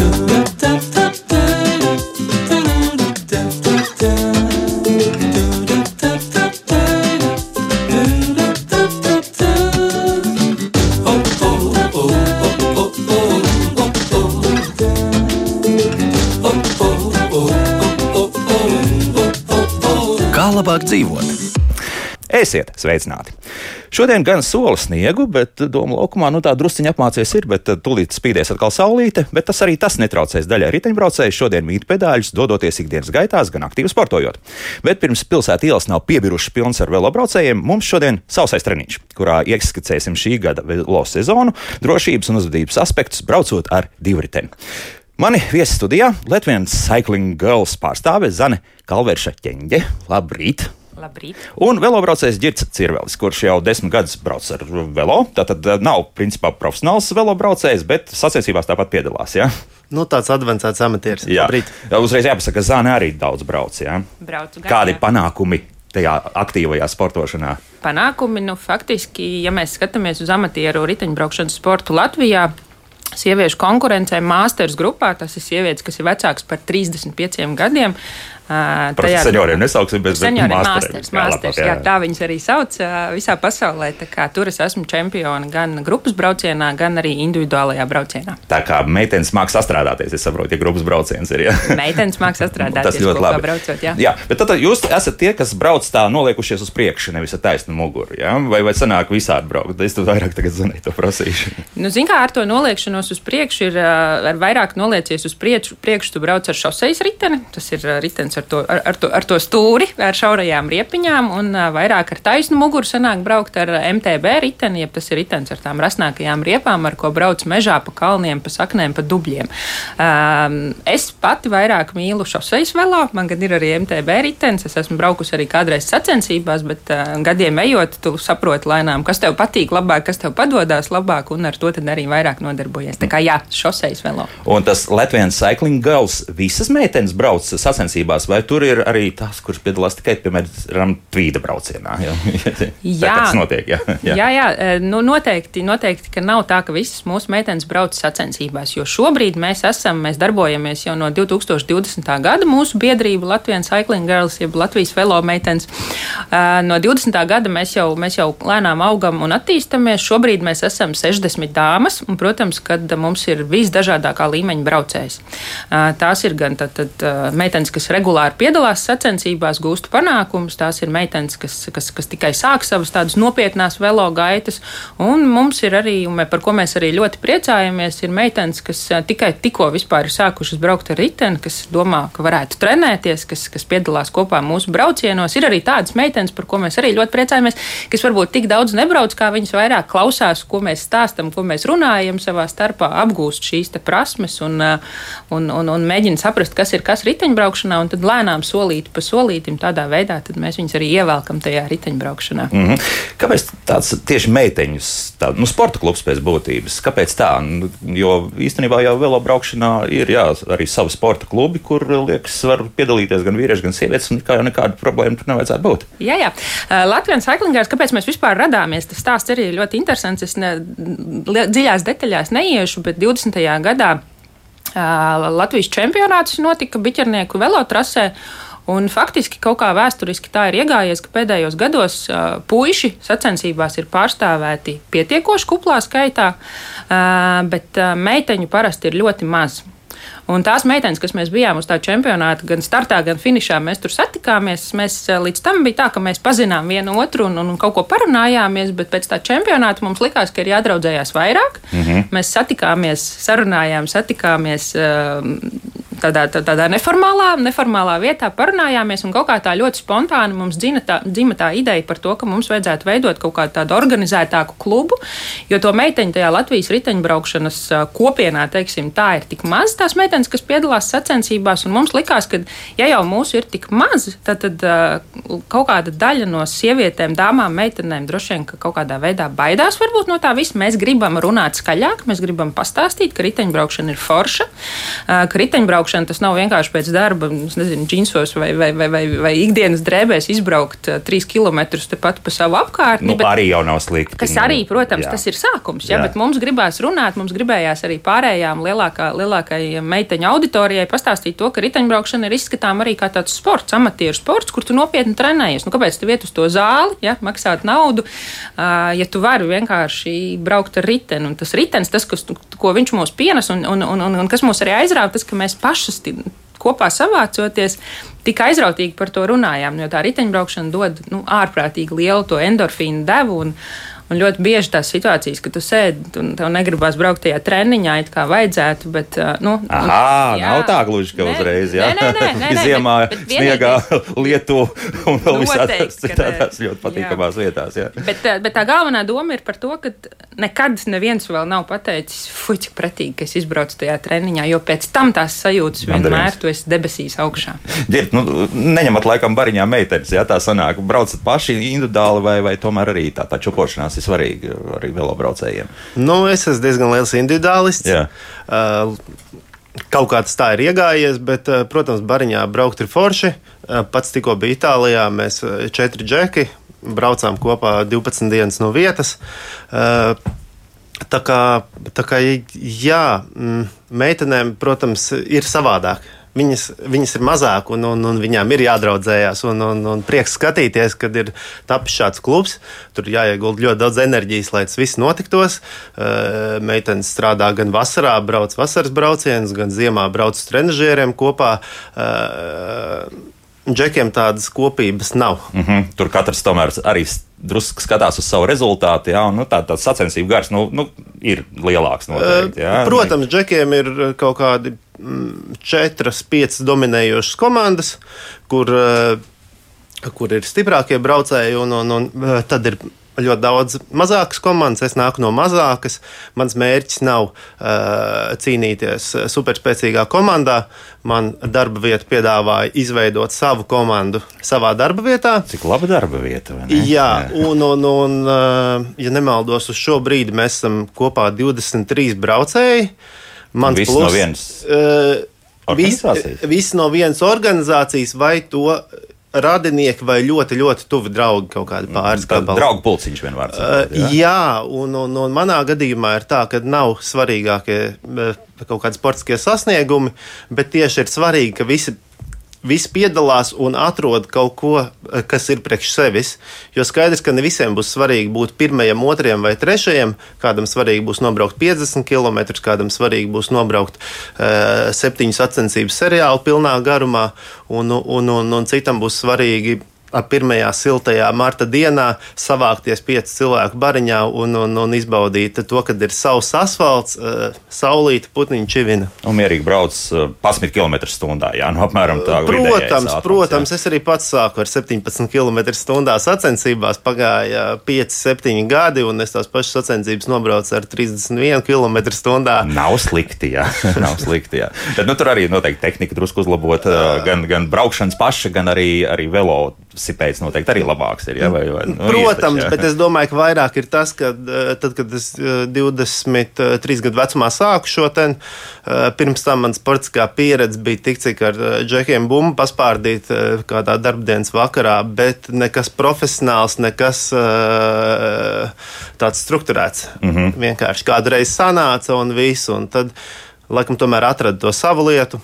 Kā Esiet sveicināti! Šodien gan soli sniegu, bet domu laukumā nu, tā drusciņa apmācies ir, bet eh, tūlīt spīdēs atkal saulīte, bet tas arī tas netraucēs daļai riteņbraucēju šodien mīt pedāļus, dodoties ikdienas gaitās, gan aktīvi sportojot. Bet pirms pilsētas ielas nav piebirušas pilns ar velobraucējiem, mums šodien sausais treniņš, kurā ieskicēsim šī gada velo sezonu, drošības un uzvedības aspektus braucot ar divriteni. Mani viesi studijā Latvijas Cycling Girls pārstāve Zane Kalverša ķeņģe. Labrīt! Labrīt. Un velobraucējs Girts Cirvelis, kurš jau desmit gadus brauc ar velo. Tātad eh, nav principā profesionāls velobraucējs, bet sacensībās tāpat piedalās. Ja? Nu, tāds advancēts amatieris. Jā, Labrīt. uzreiz jāpasaka, ka Zāne arī daudz brauc. Ja? Braucu gan, Kādi jā. panākumi tajā aktīvajā sportošanā? Panākumi, nu, faktiski, ja mēs skatāmies uz amatieru riteņbraukšanas sportu Latvijā, sieviešu konkurencē, mākslinieks grupā, tas ir sievietes, kas ir vecākas par 35 gadiem. Tajā- senioriem nesauksim, bet Seniori masteriem. mākslinieks, Jā, jā, tā viņas arī sauc visā pasaulē. Tur es esmu čempioni gan grupas braucienā, gan arī individuālajā braucienā. Tā kā meitenes mākslinieks sastrādāties, es saprotu, ja grupas brauciens ir. Ja? Meitenes mākslinieks sastrādāties Tas ļoti labi. braucot. Jā. jā, bet tad jūs esat tie, kas brauc tā noliekušies uz priekšu, nevis ar taisnu muguru. Ja? Vai, vai sanāk visādi braukt? Es tev vairāk tagad zvanīju, to prasīšu. Nu, Ziniet, kā ar to noliekšanos uz priekšu ir ar vairāk noliecies uz priekšu. Priekšu tu brauc ar šoseis riteni. Tas ir ritenis ar to, ar, ar to, ar to stūri, ar šaurajām riepiņām, un vairāk ar taisnu muguru sanāk braukt ar MTB riteni, jeb tas ir ritenis ar tām rasnākajām riepām, ar ko brauc mežā pa kalniem, pa saknēm, pa dubļiem. Um, es pati vairāk mīlu šoseis velo, man gan ir arī MTB ritenis. Es esmu braukusi arī kādreiz sacensībās, bet uh, gadiem ejot, tu saproti lēnām, kas tev patīk labāk, kas tev padodas labāk, un ar to tad arī vairāk nodarbojies. Tā kā jā, šoseis velo. Un tas Latvijas Cycling Girls visas meitenes brauc sacensībās, vai tur ir arī tās, kuras piedalās tikai, piemēram, tvīda braucienā? Jā, Jā. tas notiek. Jā, Jā, jā, jā e, nu, noteikti, noteikti, ka nav tā, ka visas mūsu meitenes brauc sacensībās, jo šobrīd mēs esam, mēs darbojamies jau no 2020. gada mūsu biedrība Latvijas Cycling Girls, jeb Latvijas velo meitenes. E, No 20. gada mēs jau, mēs jau lēnām augam un attīstamies. Šobrīd mēs esam 60 dāmas, un, protams, kad mums ir visdažādākā līmeņa braucējs. E, Tās ir gan tad, tad, meitenes, kas regulāri piedalās sacensībās, gūst panākumus, tās ir meitenes, kas, kas, kas tikai sāk savas tādas nopietnās velo gaitas, un mums ir arī, par ko mēs arī ļoti priecājamies, ir meitenes, kas tikai tikko vispār ir sākušas braukt ar riteni, kas domā, ka varētu trenēties, kas, kas piedalās kopā mūsu braucienos. Ir arī tādas meitenes, par ko mēs arī ļoti priecājamies, kas varbūt tik daudz nebrauc, kā viņas vairāk klausās, ko mēs stāstam, ko mēs runājam savā starpā, apgūst šīs prasmes un, un, un, un mēģina saprast, kas ir kas riteņbraukšanā, un tad lēnām solīti pa solītim tādā veidā, mēs viņus arī ievelkam tajā riteņbraukšanā. Mm -hmm. Kāpēc tāds tieši meiteņus, tā, nu, sporta klubs pēc būtības? Kāpēc tā? Nu, Jo īstenībā jau velo braukšanā ir jā, arī savi sporta klubi, kur liekas, var piedalīties gan vīrieši, gan sievietes, un kā jau nekāda problēma tur nevajadzētu būt. Jā, jā. Latvijas cyclingārs, kāpēc mēs vispār radāmies, tas stāsts arī ļoti interesants. Es ne, dziļās detaļās neiešu, bet 20. gadā Latvijas čempionāts notika biķernieku velotrasē. Un faktiski kaut kā vēsturiski tā ir iegājies, ka pēdējos gados uh, puiši sacensībās ir pārstāvēti pietiekoši kuplā skaitā, uh, bet uh, meiteņu parasti ir ļoti maz. Un tās meitenes, kas mēs bijām uz tā čempionāta, gan startā, gan finišā, mēs tur satikāmies. Mēs eh, līdz tam bija tā, ka mēs pazinām vienu otru un, un kaut ko parunājāmies, bet pēc tā čempionāta mums likās, ka ir jādraudzējās vairāk. Mm -hmm. Mēs satikāmies, sarunājām, satikāmies. Uh, tādā, tā- tādā neformālā, neformālā vietā parunājāmies, un kaut kā tā ļoti spontāni mums dzina tā, dzima tā ideja par to, ka mums vajadzētu veidot kaut kādu tādu organizētāku klubu, jo to meiteņu tajā Latvijas riteņbraukšanas ā, kopienā, teiksim, tā ir tik maz tās meitenes, kas piedalās sacensībās, un mums likās, ka, ja jau mūsu ir tik maz, tad, tad ā, kaut kāda daļa no sievietēm, dāmām, meitenēm droši vien ka kaut kādā veidā baidās varbūt no tā visa. Mēs gribam runāt skaļāk, mēs gribam pastāstīt, ka riteņbraukšana ir forša, ā, ka riteņbraukšana tas nav vienkārši pēc darba, nezinu, džinsos vai, vai, vai, vai, vai ikdienas drēbēs izbraukt uh, trīs kilometrus tepat pa savu apkārtni. Nu, bet, arī jau nav slikti. Kas arī, protams, jā. tas ir sākums, jā, jā. bet mums gribās runāt, mums gribējās arī pārējām lielākā, lielākai meiteņu auditorijai pastāstīt to, ka riteņbraukšana ir izskatām arī kā tāds sports, amatieru sports, kur tu nopietni trenējies. Nu, kāpēc tu iet uz to zāli, ja, maksāt naudu, uh, ja tu vari vienkārši braukt ar riteni? Un tas ritenis, tas, kas, ko viņš mums pienes un, un, un, un, un kas mūs arī aizrāva, tas, ka mēs pašas kopā savācoties, tik aizrautīgi par to runājām. Jo tā riteņbraukšana dod nu, ārprātīgi lielu to endorfīnu devu. Un, Un ļoti bieži tās situācijas, ka tu sēdi un tev negribas braukt tajā treniņā, it kā vajadzētu. Bet, nu, Aha, jā, nav tā gluži, ka nē, uzreiz jā. Nē, nē, nē, nē, ziemā, bet, bet sniegā, lietu un vēl visādās citādās ļoti patīkamās jā. vietās. Jā. Bet, bet tā galvenā doma ir par to, ka nekad neviens vēl nav pateicis, fuj, cik pretīgi, ka es izbraucu tajā treniņā, jo pēc tam tās sajūtas vienmēr tu esi debesīs augšā. Ģirt, nu, neņemat laikam bariņā meitenes, ja tā sanāk, braucat paši individuāli vai, vai tomēr arī tā, tā čupošanās ir svarīga arī velobraucējiem? Nu, es esmu diezgan liels individuālists. Jā. Uh, Kaut kā tas tā ir iegājies, bet, uh, protams, bariņā braukt ir forši. Uh, pats tikko bija Itālijā, mēs uh, četri džeki braucām kopā 12 dienas no vietas. Tā kā, tā kā jā, mm, meitenēm, protams, ir savādāk viņas, viņas ir mazāk, un, un, un viņām ir jādraudzējās. Un, un, un prieks skatīties, kad ir tapis šāds klubs. Tur jāiegulda ļoti daudz enerģijas, lai tas viss notiktos. Uh, meitenes strādā gan vasarā, brauc vasaras braucienus, gan ziemā brauc uz trenižieriem kopā. Uh, Džekiem tādas kopības nav. Mm -hmm. Tur katrs tomēr arī drusku skatās uz savu rezultātu. Jā, un, nu, tā, tāds sacensību gars nu, nu, ir lielāks. Noteikti, jā. Protams, džekiem ir kaut kādi četras, piecas dominējošas komandas, kur, eh, kur ir stiprākie braucēji, un, un, un eh, tad ir ļoti daudz mazākas komandas. Es nāku no mazākas. Mans mērķis nav uh, cīnīties superspēcīgā komandā. Man darba vieta piedāvāja izveidot savu komandu savā darba vietā. Cik laba darba vieta? Jā, Jā, un, un, un uh, ja nemaldos, uz šo brīdi mēs esam kopā 23 braucēji. Uh, Mans viss plus, no vienas. Uh, organizācijas? Viss no vienas organizācijas vai to radinieki vai ļoti, ļoti tuvi draugi kaut kādi pāris gabali. Draugu pulciņš vienmēr. Uh, jā, jā un, un, un manā gadījumā ir tā, ka nav svarīgākie kaut kādi sportiskie sasniegumi, bet tieši ir svarīgi, ka visi visi piedalās un atrod kaut ko, eh, kas ir priekš sevis. Jo skaidrs, ka ne visiem būs svarīgi būt pirmajam, otrajam vai trešajam. Kādam svarīgi būs nobraukt 50 km, kādam svarīgi būs nobraukt uh, septiņu sacensību seriālu pilnā garumā, un, un, un, un citam būs svarīgi pirmajā siltajā marta dienā savākties pieci cilvēku bariņā un, un, un izbaudīt to, kad ir savs asfalts, uh, saulīta, putniņa čivina. Un mierīgi brauc uh, 11 km/h. Jā, nu, apmēram tā. Protams, ātrums, protams jā. es arī pats sāku ar 17 km/h sacensībās. Pagāja 5-7 gadi, un es tās pašas sacensības nobraucu ar 31 km/h. Nav slikti, jā. Nav slikti, jā. Bet, nu, tur arī noteikti tehnika drusku uzlabot, uh, gan, gan braukšanas paša, gan arī, arī velo sipējas noteikti arī labāks. Ir, ja? vai, vai, nu, Protams, īpaši, bet es domāju, ka vairāk ir tas, ka eh, tad, kad es 23 eh, gadu vecumā sāku šo ten, eh, pirms tam man sportiskā pieredze bija tik, cik ar džekiem bumbu paspārdīt kādā darbdienas vakarā, bet nekas profesionāls, nekas tāds strukturēts. Mm -hmm. Vienkārši kādreiz sanāca un viss, un tad laikam tomēr atrada to savu lietu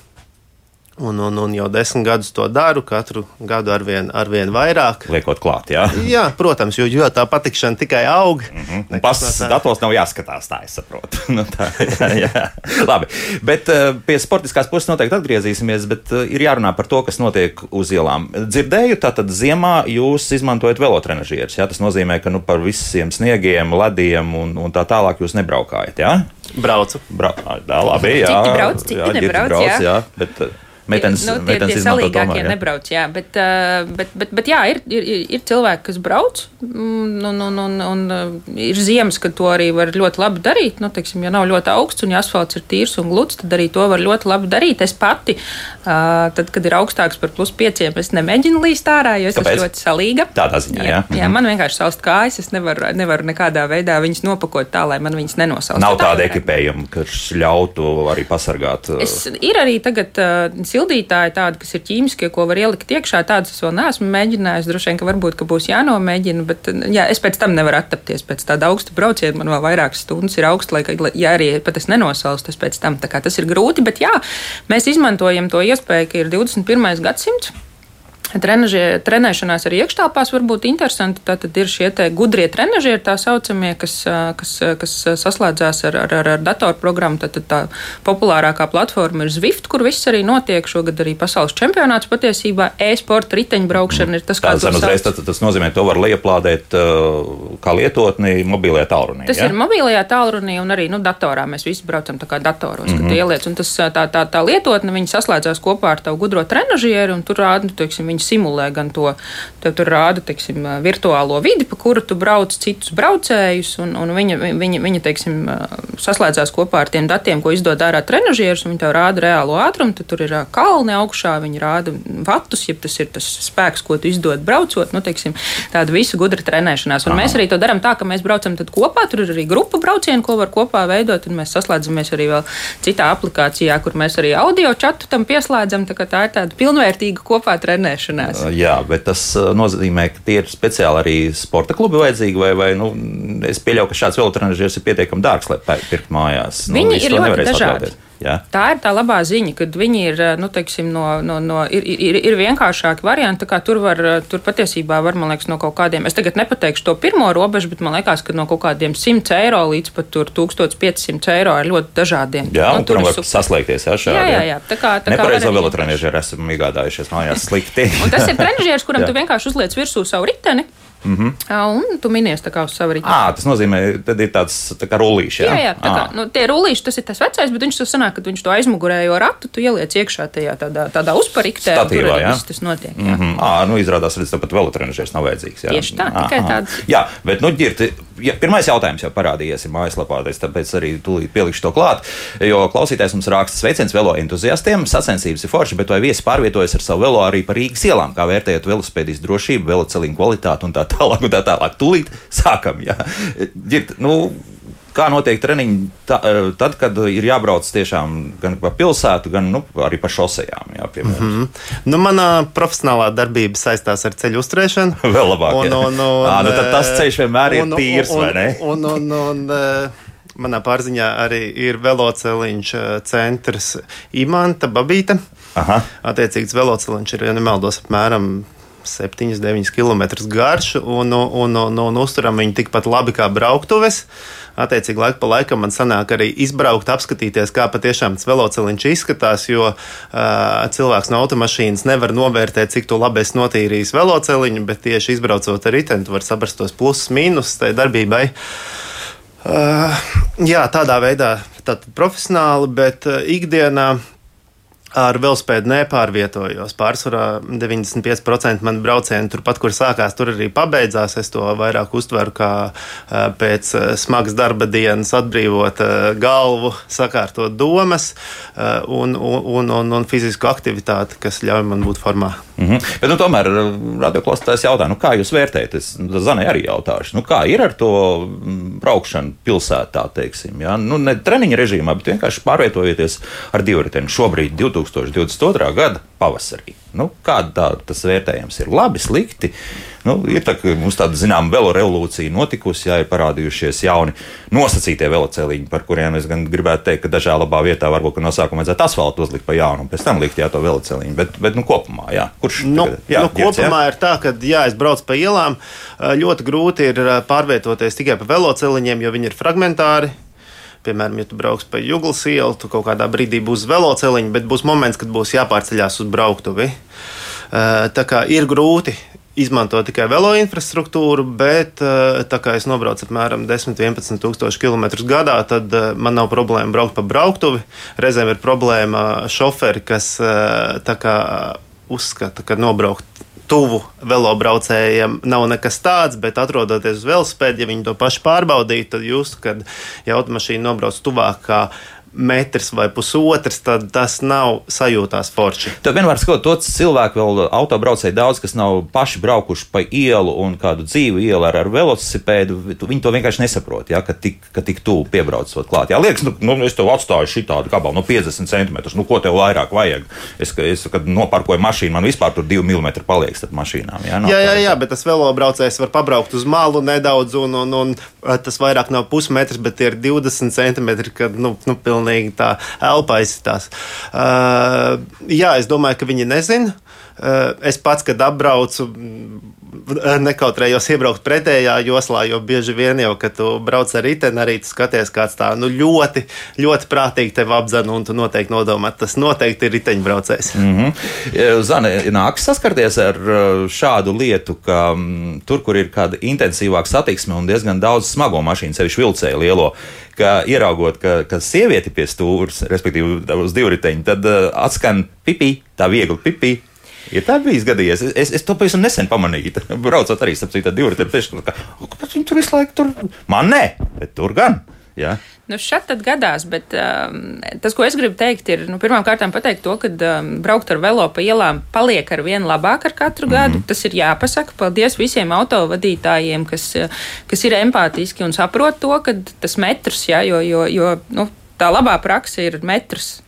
Un, un, un jau desmit gadus to daru, katru gadu ar vien, ar vien vairāk. Liekot klāt, jā. jā protams, jo, jo tā patikšana tikai aug. Mm -hmm. Pasas tā... datos nav jāskatās, tā es saprotu. nu, tā, jā, jā. Labi, bet uh, pie sportiskās puses noteikti atgriezīsimies, bet uh, ir jārunā par to, kas notiek uz ielām. Dzirdēju, tātad ziemā jūs izmantojat velotrenažierus. Tas nozīmē, ka nu, par visiem sniegiem, lediem un, un tā tālāk jūs nebraukājat. Jā? Braucu. Bra jā, labi, jā. Citi brauc, citi jā, nebrauc. Brauc, jā. Jā, bet, uh, meitenes, nu, tie, meitenes tie salīgākie tomēr, nebrauc, jā, bet, bet, bet, bet jā, ir, ir, ir cilvēki, kas brauc, un, un, un, un, un ir ziemas, kad to arī var ļoti labi darīt. Nu, teiksim, ja nav ļoti augsts un ja asfalts ir tīrs un gluds, tad arī to var ļoti labi darīt. Es pati, tad, kad ir augstāks par plus pieciem, es nemēģinu līst ārā, jo es Kāpēc? esmu ļoti salīga. Tādā ziņā, jā. Jā, jā mhm. man vienkārši saust kājas, es nevaru, nevaru nekādā veidā viņas nopakot tā, lai man viņas nenosaust. Nav tāda ekipējuma, kas ļautu arī pasargāt. Es, ir arī tagad uh, sildītāji tādi, kas ir ķīmiskie, ko var ielikt iekšā. Tādus es vēl neesmu mēģinājis. Droši vien, ka varbūt ka būs jānomēģina, bet jā, es pēc tam nevaru attapties. Pēc tāda augsta brauciena man vēl vairākas stundas ir augsts, lai, ja arī pat es nenosalstu, pēc tam. Tas ir grūti, bet jā, mēs izmantojam to iespēju, ka ir 21. gadsimts. Trenažie, trenēšanās arī iekštelpās var būt interesanti. Tad ir šie gudrie trenažieri, tā saucamie, kas, kas, kas saslēdzās ar, ar, ar, ar datorprogrammu. Tad, tad tā populārākā platforma ir Zwift, kur viss arī notiek. Šogad arī pasaules čempionāts patiesībā e-sporta riteņbraukšana ir tas, kāds ir. Uzreiz, tad, tas nozīmē, to var lieplādēt kā lietotni mobilajā tālrunī. Tas ja? ir mobilajā tālrunī un arī nu, datorā. Mēs visi braucam tā kā datoros, mm -hmm. kad ieliec. Un tas, tā, tā, tā lietotne, viņi saslēdzās kopā ar tavu gudro trenažieru un tur rāda, nu, teiksim, viņi simulē gan to, tev tur rāda, teiksim, virtuālo vidi, pa kuru tu brauc citus braucējus, un, un viņa, viņa, viņa, teiksim, saslēdzās kopā ar tiem datiem, ko izdod ārā trenažieris, un viņi tev rāda reālo ātrumu, tad tur ir kalni augšā, viņi rāda vatus, ja tas ir tas spēks, ko tu izdod braucot, nu, teiksim, tāda visa gudra trenēšanās. Un Aha. mēs arī to darām tā, ka mēs braucam kopā, tur ir arī grupa braucienu, ko var kopā veidot, un mēs saslēdzamies arī vēl citā aplikācijā, kur mēs arī audio čatu tam pieslēdzam, tā, tā ir tāda pilnvērtīga kopā trenēšana trenēšanās. Jā, bet tas nozīmē, ka tie ir speciāli arī sporta klubi vajadzīgi, vai, vai nu, es pieļauju, ka šāds velotrenažers ir pietiekami dārgs, lai pirkt mājās. Nu, Viņi ir ļoti dažādi. Atļauties. Jā. Tā ir tā labā ziņa, kad viņi ir, nu, teiksim, no, no, no, ir, ir, ir vienkāršāki varianti. Tur, var, tur patiesībā var, man liekas, no kaut kādiem, es tagad nepateikšu to pirmo robežu, bet man liekas, ka no kaut kādiem 100 eiro līdz pat 1500 eiro ir ļoti dažādiem. Jā, nu, tur var saslēgties, jā, šādi. Jā, jā, jā. Tā kā, tā Nepareizo velotreniežeri esam iegādājušies mājās slikti. un tas ir trenieris, kuram tu vienkārši uzliec virsū savu riteni. Mm -hmm. Un tu minies tā kā uz savu rītu. À, tas nozīmē, ka ir tāds tā kā rullīši. Jā, jā, jā tā kā, nu, tie rullīši, tas ir tas vecais, bet viņš to sanāk, ka viņš to aizmugurējo ratu tu ieliec iekšā tajā tādā, tādā uzpariktē. Statīvā, jā. Tas notiek. Jā. Mm -hmm. À, nu, izrādās, ka pat velotrenažers nav vajadzīgs. Jā. Tieši tā, tikai tāds. Jā, bet, nu, ģirti, ja, pirmais jautājums jau parādījies mājaslapā, tāpēc arī tūlīt pielikšu to klāt, jo klausītājs mums raksta sveiciens velo entuziastiem, sacensības ir forši, bet vai viesi pārvietojas ar savu velo arī pa Rīgas ielām, kā vērtējot velospēdijas drošību, veloceliņu kvalitāti un tā tālāk un tā tālāk tūlīt sākam. Jā. Ģirt, nu, kā notiek treniņi tā, e, tad, kad ir jābrauc tiešām gan pa pilsētu, gan nu, arī pa šosejām. Jā, mm -hmm. nu, manā profesionālā darbība saistās ar ceļu uzturēšanu. Vēl labāk. Un, un, un, à, nu, tas ceļš vienmēr ir un, tīrs, un, vai ne? Un, un, un, un, Manā pārziņā arī ir veloceliņš e, centrs Imants Babīta. Aha. Attiecīgs veloceliņš ir, ja nemaldos, apmēram 7-9 km garš, un, un, un, un uzturam viņu tikpat labi kā brauktuves. Attiecīgi, laika pa laikam man sanāk arī izbraukt, apskatīties, kā patiešām tas velosipēds izskatās, jo uh, cilvēks no automašīnas nevar novērtēt, cik labi es notīrīju velosipēdu, bet tieši izbraucot ar riteni, var saprast tos plusus, mīnus tai darbībai. Uh, jā, tādā veidā profesionāli, bet ikdienā ar velospēdu nepārvietojos. Pārsvarā 95% man braucieni turpat, kur sākās, tur arī pabeidzās. Es to vairāk uztveru kā pēc smagas darba dienas atbrīvot galvu, sakārtot domas un, un, un, un fizisku aktivitāti, kas ļauj man būt formā. Mm -hmm. Bet, nu, tomēr radioklausītājs jautā, nu, kā jūs vērtējat? Es nu, Zanai arī jautāšu, nu, kā ir ar to braukšanu pilsētā, teiksim, ja? nu, ne treniņa režīmā, bet vienkārši pārvietojieties ar divriteni šobrīd, 2022. gada pavasarī. Nu, kāda tā, tas vērtējums ir? Labi, slikti. Nu, ir tā, mums tāda zināmā velo revolūcija notikusi, jā, ir parādījušies jauni nosacītie veloceliņi, par kuriem es gan gribētu teikt, ka dažā labā vietā varbūt no sākuma vajadzētu asfaltu uzlikt pa jaunu, un pēc tam likt jā, to veloceliņu. Bet, bet nu, kopumā, jā, kurš nu, tagad, jā, nu, ģirds, kopumā jā? ir tā, ka, jā, es braucu pa ielām, ļoti grūti ir pārvietoties tikai pa veloceliņiem, jo viņi ir fragmentāri Piemēram, ja tu brauks pa Juglas ielu, tu kaut kādā brīdī būs veloceliņš, bet būs moments, kad būs jāpārceļās uz brauktuvi. Tā kā ir grūti izmanto tikai velo infrastruktūru, bet tā kā es nobraucu apmēram 10-11 tūkstoši km gadā, tad man nav problēma braukt pa brauktuvi. Reizēm ir problēma šoferi, kas kā, uzskata, ka nobraukt tuvu velobraucējiem. Nav nekas tāds, bet atrodoties uz velospēda, ja viņi to paši pārbaudītu, tad jūs, kad ja automašīna nobrauc tuvāk kā metrs vai pusotrs, tad tas nav sajūtās forši. Tad vienmēr skatot, to cilvēku vēl autobraucēji daudz, kas nav paši braukuši pa ielu un kādu dzīvu ielu ar, ar velosipēdu, viņi to vienkārši nesaprot, ja, ka tik, ka tik tuvu piebraucot klāt. Jā, liekas, nu, nu es tev atstāju šitādu gabalu no 50 cm, nu ko tev vairāk vajag? Es, es kad noparkoju mašīnu, man vispār tur 2 mm paliek starp mašīnām. Jā, no, jā, jā, jā, bet tas velobraucējs var pabraukt uz malu nedaudz, un, un, un tas vairāk nav pusmetrs, bet ir 20 cm, kad, nu, nu pilnīgi pilnīgi tā elpa aizsitās. Uh, jā, es domāju, ka viņi nezina. Uh, es pats, kad apbraucu, nekautrējos iebraukt pretējā joslā, jo bieži vien jau, kad tu brauc ar riteni, arī tu skaties, kāds tā nu, ļoti, ļoti prātīgi tevi apzina, un tu noteikti nodomā, tas noteikti ir riteņbraucējs. Mm -hmm. Zane, nāks saskarties ar šādu lietu, ka mm, tur, kur ir kāda intensīvāka satiksme un diezgan daudz smago mašīnu, sevišķi vilcēju lielo, ka ieraugot, ka, ka sieviete pie stūres, respektīvi uz divriteņa, tad atskan pipī, tā viegli pipī Ir tā bijis gadījies. Es, es, to pavisam nesen pamanīju. Braucot arī starp citu divu riteņu ka, kāpēc viņi tur visu laiku tur? Man nē, bet tur gan. Ja? Nu, šeit tad gadās, bet um, tas, ko es gribu teikt, ir nu, pirmkārt pateikt to, ka um, braukt ar velo pa ielām paliek ar vien labāk ar katru mm -hmm. gadu. Tas ir jāpasaka. Paldies visiem autovadītājiem, kas, kas ir empātiski un saprot to, ka tas metrs, ja, jo, jo, jo nu, tā labā praksa ir metrs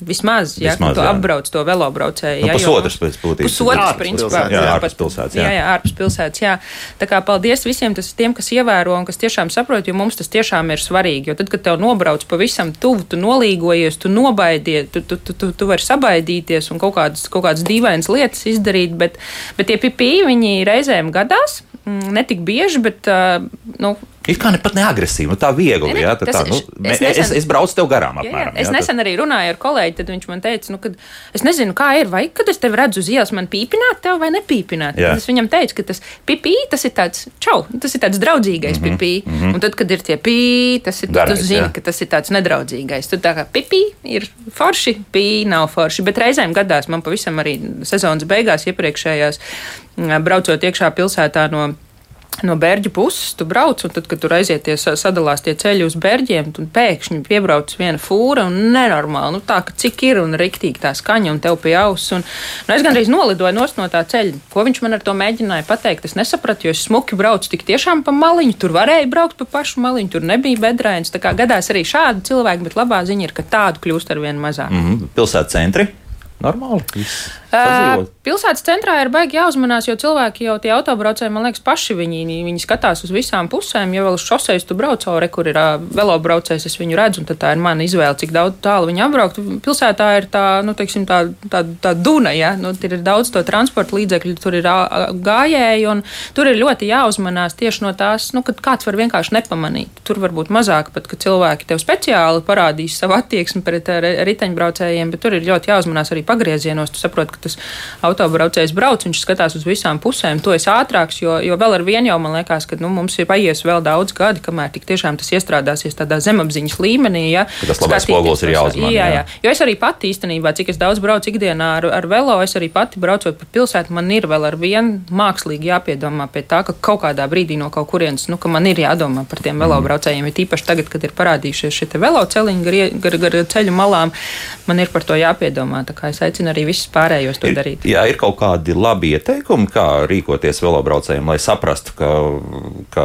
Vismaz, ja Vismaz, tu jā. apbrauc to velobraucēju. Nu, jā, pusotras pēc būtības. Pusotras, principā. Jā, ārpus pilsētas. Jā. jā, jā, ārpus pilsētas, jā. Tā kā paldies visiem tas, tiem, kas ievēro un kas tiešām saprot, jo mums tas tiešām ir svarīgi. Jo tad, kad tev nobrauc pavisam tuvu, tu nolīgojies, tu nobaidies, tu, tu, tu, tu, tu vari sabaidīties un kaut kādas, kaut kādas dīvainas lietas izdarīt, bet, bet tie pipī viņi reizēm gadās, mm, netik bieži, bet, nu, Ir kā ne pat neagresīvi, nu tā viegli. Ne, ne, jā, tā, tā, nu, es, nesen, es, es braucu tev garām. Apmēram, jā, jā. Es jā, nesen arī runāju ar kolēģi, tad viņš man teica, nu, ka es nezinu, kā ir, vai kad es tevi redzu uz ielas, man pīpināt tev vai nepīpināt. Es viņam teicu, ka tas pipī, tas ir tāds čau, tas ir tāds draudzīgais mm -hmm, pipī. Mm -hmm. Un tad, kad ir tie pī, tas ir, Darreiz, tu zini, jā. ka tas ir tāds nedraudzīgais. Tu tā kā pipī ir forši, pī nav forši, bet reizēm gadās man pavisam arī sezonas beigās iepriekšējās braucot iekšā pilsētā no no bērģu puses tu brauc, un tad, kad tur aizieties, sadalās tie ceļi uz bērģiem, tad pēkšņi piebrauc viena fūra un nenormāli. Nu, tā, ka cik ir un riktīgi tā skaņa un tev pie auss. Un, nu, es gandrīz nolidoju no tā ceļa. Ko viņš man ar to mēģināja pateikt? Es nesapratu, jo es smuki braucu tik tiešām pa maliņu. Tur varēja braukt pa pašu maliņu, tur nebija bedrēns. Tā kā gadās arī šādi cilvēki, bet labā ziņa ir, ka tādu kļūst ar vien mazāk. Mm -hmm. Pilsētas centri normāli. Uh, pilsētas centrā ir baigi jāuzmanās, jo cilvēki jau tie autobraucēji, man liekas, paši viņi, viņi skatās uz visām pusēm. Ja vēl uz šoseis tu brauc cauri, kur ir uh, velobraucējs, es viņu redzu, un tā ir mana izvēle, cik daudz tālu viņi apbraukt. Pilsētā ir tā, nu, teiksim, tā, tā, tā duna, ja nu, tur ir daudz to transporta līdzekļu, tur ir uh, gājēji, un tur ir ļoti jāuzmanās tieši no tās, nu, kad kāds var vienkārši nepamanīt. Tur var būt mazāk pat, ka cilvēki tev speciāli parādīs savu attieksmi pret riteņbraucējiem, bet tur ir ļoti jāuzmanās arī pagriezienos. Tu saproti, ka tas autobraucējs brauc, viņš skatās uz visām pusēm. To es ātrāks, jo, jo vēl ar vienu jau man liekas, ka nu, mums ir paies vēl daudz gadi, kamēr tik tiešām tas iestrādāsies tādā zemapziņas līmenī. Ja, tas labais spogulis ir jāuzmanā. Jā, jā. Jo es arī pati īstenībā, cik es daudz braucu ikdienā ar, ar velo, es arī pati braucot pa pilsētu, man ir vēl ar vienu mākslīgi jāpiedomā pie tā, ka kaut kādā brīdī no kaut kurienes, nu, ka man ir jādomā par tiem velobraucējiem. Ir īpaši tagad, kad ir parādījušies šie veloceliņi gar, gar, gar ceļu malām, man ir par to jāpiedomā. Es aicinu arī visus pārējos to ir, darīt. Jā, ir kaut kādi labi ieteikumi, kā rīkoties velobraucējiem, lai saprastu, ka, ka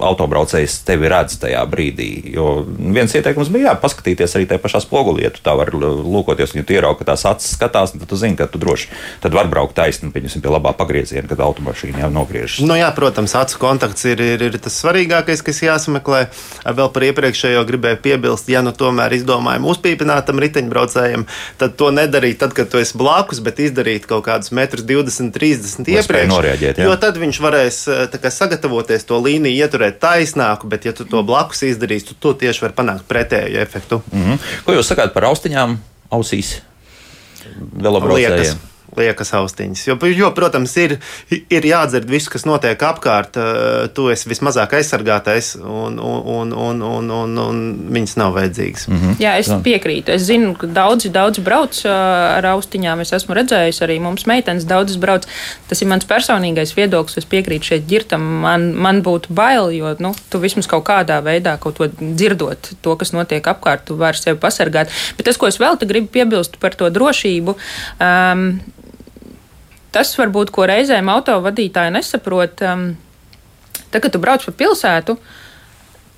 autobraucējs tevi redz tajā brīdī. Jo viens ieteikums bija, jā, paskatīties arī tajā pašā spogulī. Ja tu tā vari lūkoties, un ja tu ieraugi, ka tās acis skatās, tad tu zini, ka tu droši tad var braukt taisni, pieņemsim, pie labā pagrieziena, kad automašīna jau nogriežas. Nu, jā, protams, acu kontakts ir, ir, ir tas svarīgākais, kas jāsameklē. Vēl par iepriekšējo gribēju piebilst, ja nu tomēr izdomājam uzpīpināt tam riteņbraucējiem, tad to nedarīt tad, kad tu esi blakus, bet izdarīt kaut kādus metrus 20, 30 iepriekš. Norēģēt, jo tad viņš varēs eh, kā, sagatavoties to līniju, ieturēt taisnāku, bet ja tu to blakus izdarīsi, tu tieši vari panākt pretēju efektu. Mm -hmm. Ko jūs sakāt par austiņām ausīs? Velobraucējiem? Liekas austiņas. Jo, jo, protams, ir, ir jādzird viss, kas notiek apkārt. Tu esi vismazāk aizsargātais, un, un, un, un, un, un viņas nav vajadzīgas. Mm -hmm. Jā, es piekrītu. Es zinu, ka daudzi, daudzi brauc ar austiņām. Es esmu redzējis arī mums meitenes daudzas brauc. Tas ir mans personīgais viedoklis. Es piekrītu šeit ģirtam. Man, man būtu bail, jo nu, tu vismaz kaut kādā veidā kaut ko dzirdot, to, kas notiek apkārt, tu vari sevi pasargāt. Bet tas, ko es vēl gribu piebilst par to drošību. Um, tas varbūt, ko reizēm autovadītāji nesaprot, um, tad, kad tu brauc pa pilsētu,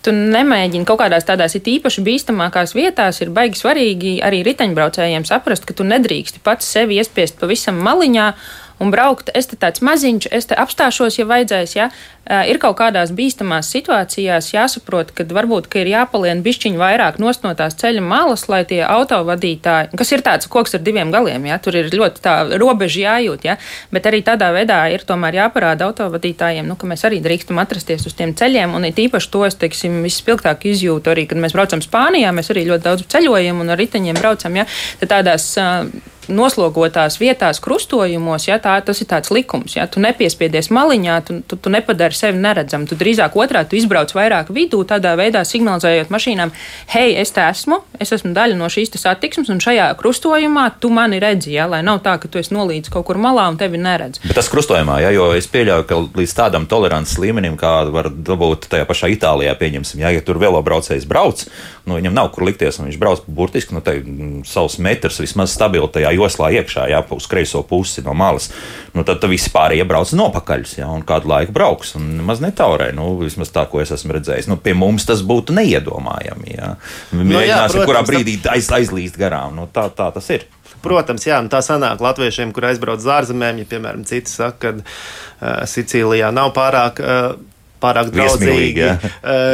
tu nemēģini kaut kādās tādās īpaši bīstamākās vietās, ir baigi svarīgi arī riteņbraucējiem saprast, ka tu nedrīksti pats sevi iespiest pavisam maliņā un braukt. Es te tāds maziņš, es te apstāšos, ja vajadzēs. Ja? Ir kaut kādās bīstamās situācijās jāsaprot, ka varbūt ka ir jāpalien bišķiņu vairāk nost no tās ceļa malas, lai tie autovadītāji, kas ir tāds koks ar diviem galiem, ja? tur ir ļoti tā robeža jājūt, ja? bet arī tādā veidā ir tomēr jāparāda autovadītājiem, nu, ka mēs arī drīkstam atrasties uz tiem ceļiem, un it īpaši to es, teiksim, vispilgtāk izjūtu arī, kad mēs braucam Spānijā, mēs arī ļoti daudz ceļojam un ar riteņiem braucam, ja? tad tādās uh, noslogotās vietās, krustojumos, ja tā, tas ir tāds likums. Ja tu nepiespiedies maliņā, tu, tu, tu nepadari sevi neredzamu. Tu drīzāk otrādi tu izbrauc vairāk vidū, tādā veidā signalizējot mašīnām, hei, es te esmu, es esmu daļa no šīs satiksmes, un šajā krustojumā tu mani redzi. Ja, lai nav tā, ka tu esi nolīdz kaut kur malā un tevi neredz. Bet tas krustojumā, ja, jo es pieļauju, ka līdz tādam tolerances līmenim, kādu var dabūt tajā pašā Itālijā, pieņemsim, ja, ja tur velobraucējs brauc, nu, viņam nav kur likties, un viņš brauc burtiski nu, te, mm, savus metrus vismaz stabili tajā joslā iekšā, jā, uz kreiso pusi no malas, nu, tad visi pārējie brauc nopakaļ, jā, un kādu laiku brauks, un maz netaurē, nu, vismaz tā, ko es esmu redzējis. Nu, pie mums tas būtu neiedomājami, jā. Nu, Mēģināsim, kurā brīdī aiz, aizlīst garām, nu, tā, tā tas ir. Protams, jā, tā sanāk latviešiem, kur aizbrauc uz ārzemēm, ja, piemēram, citi saka, ka uh, Sicīlijā nav pārāk uh, pārāk draudzīgi ja?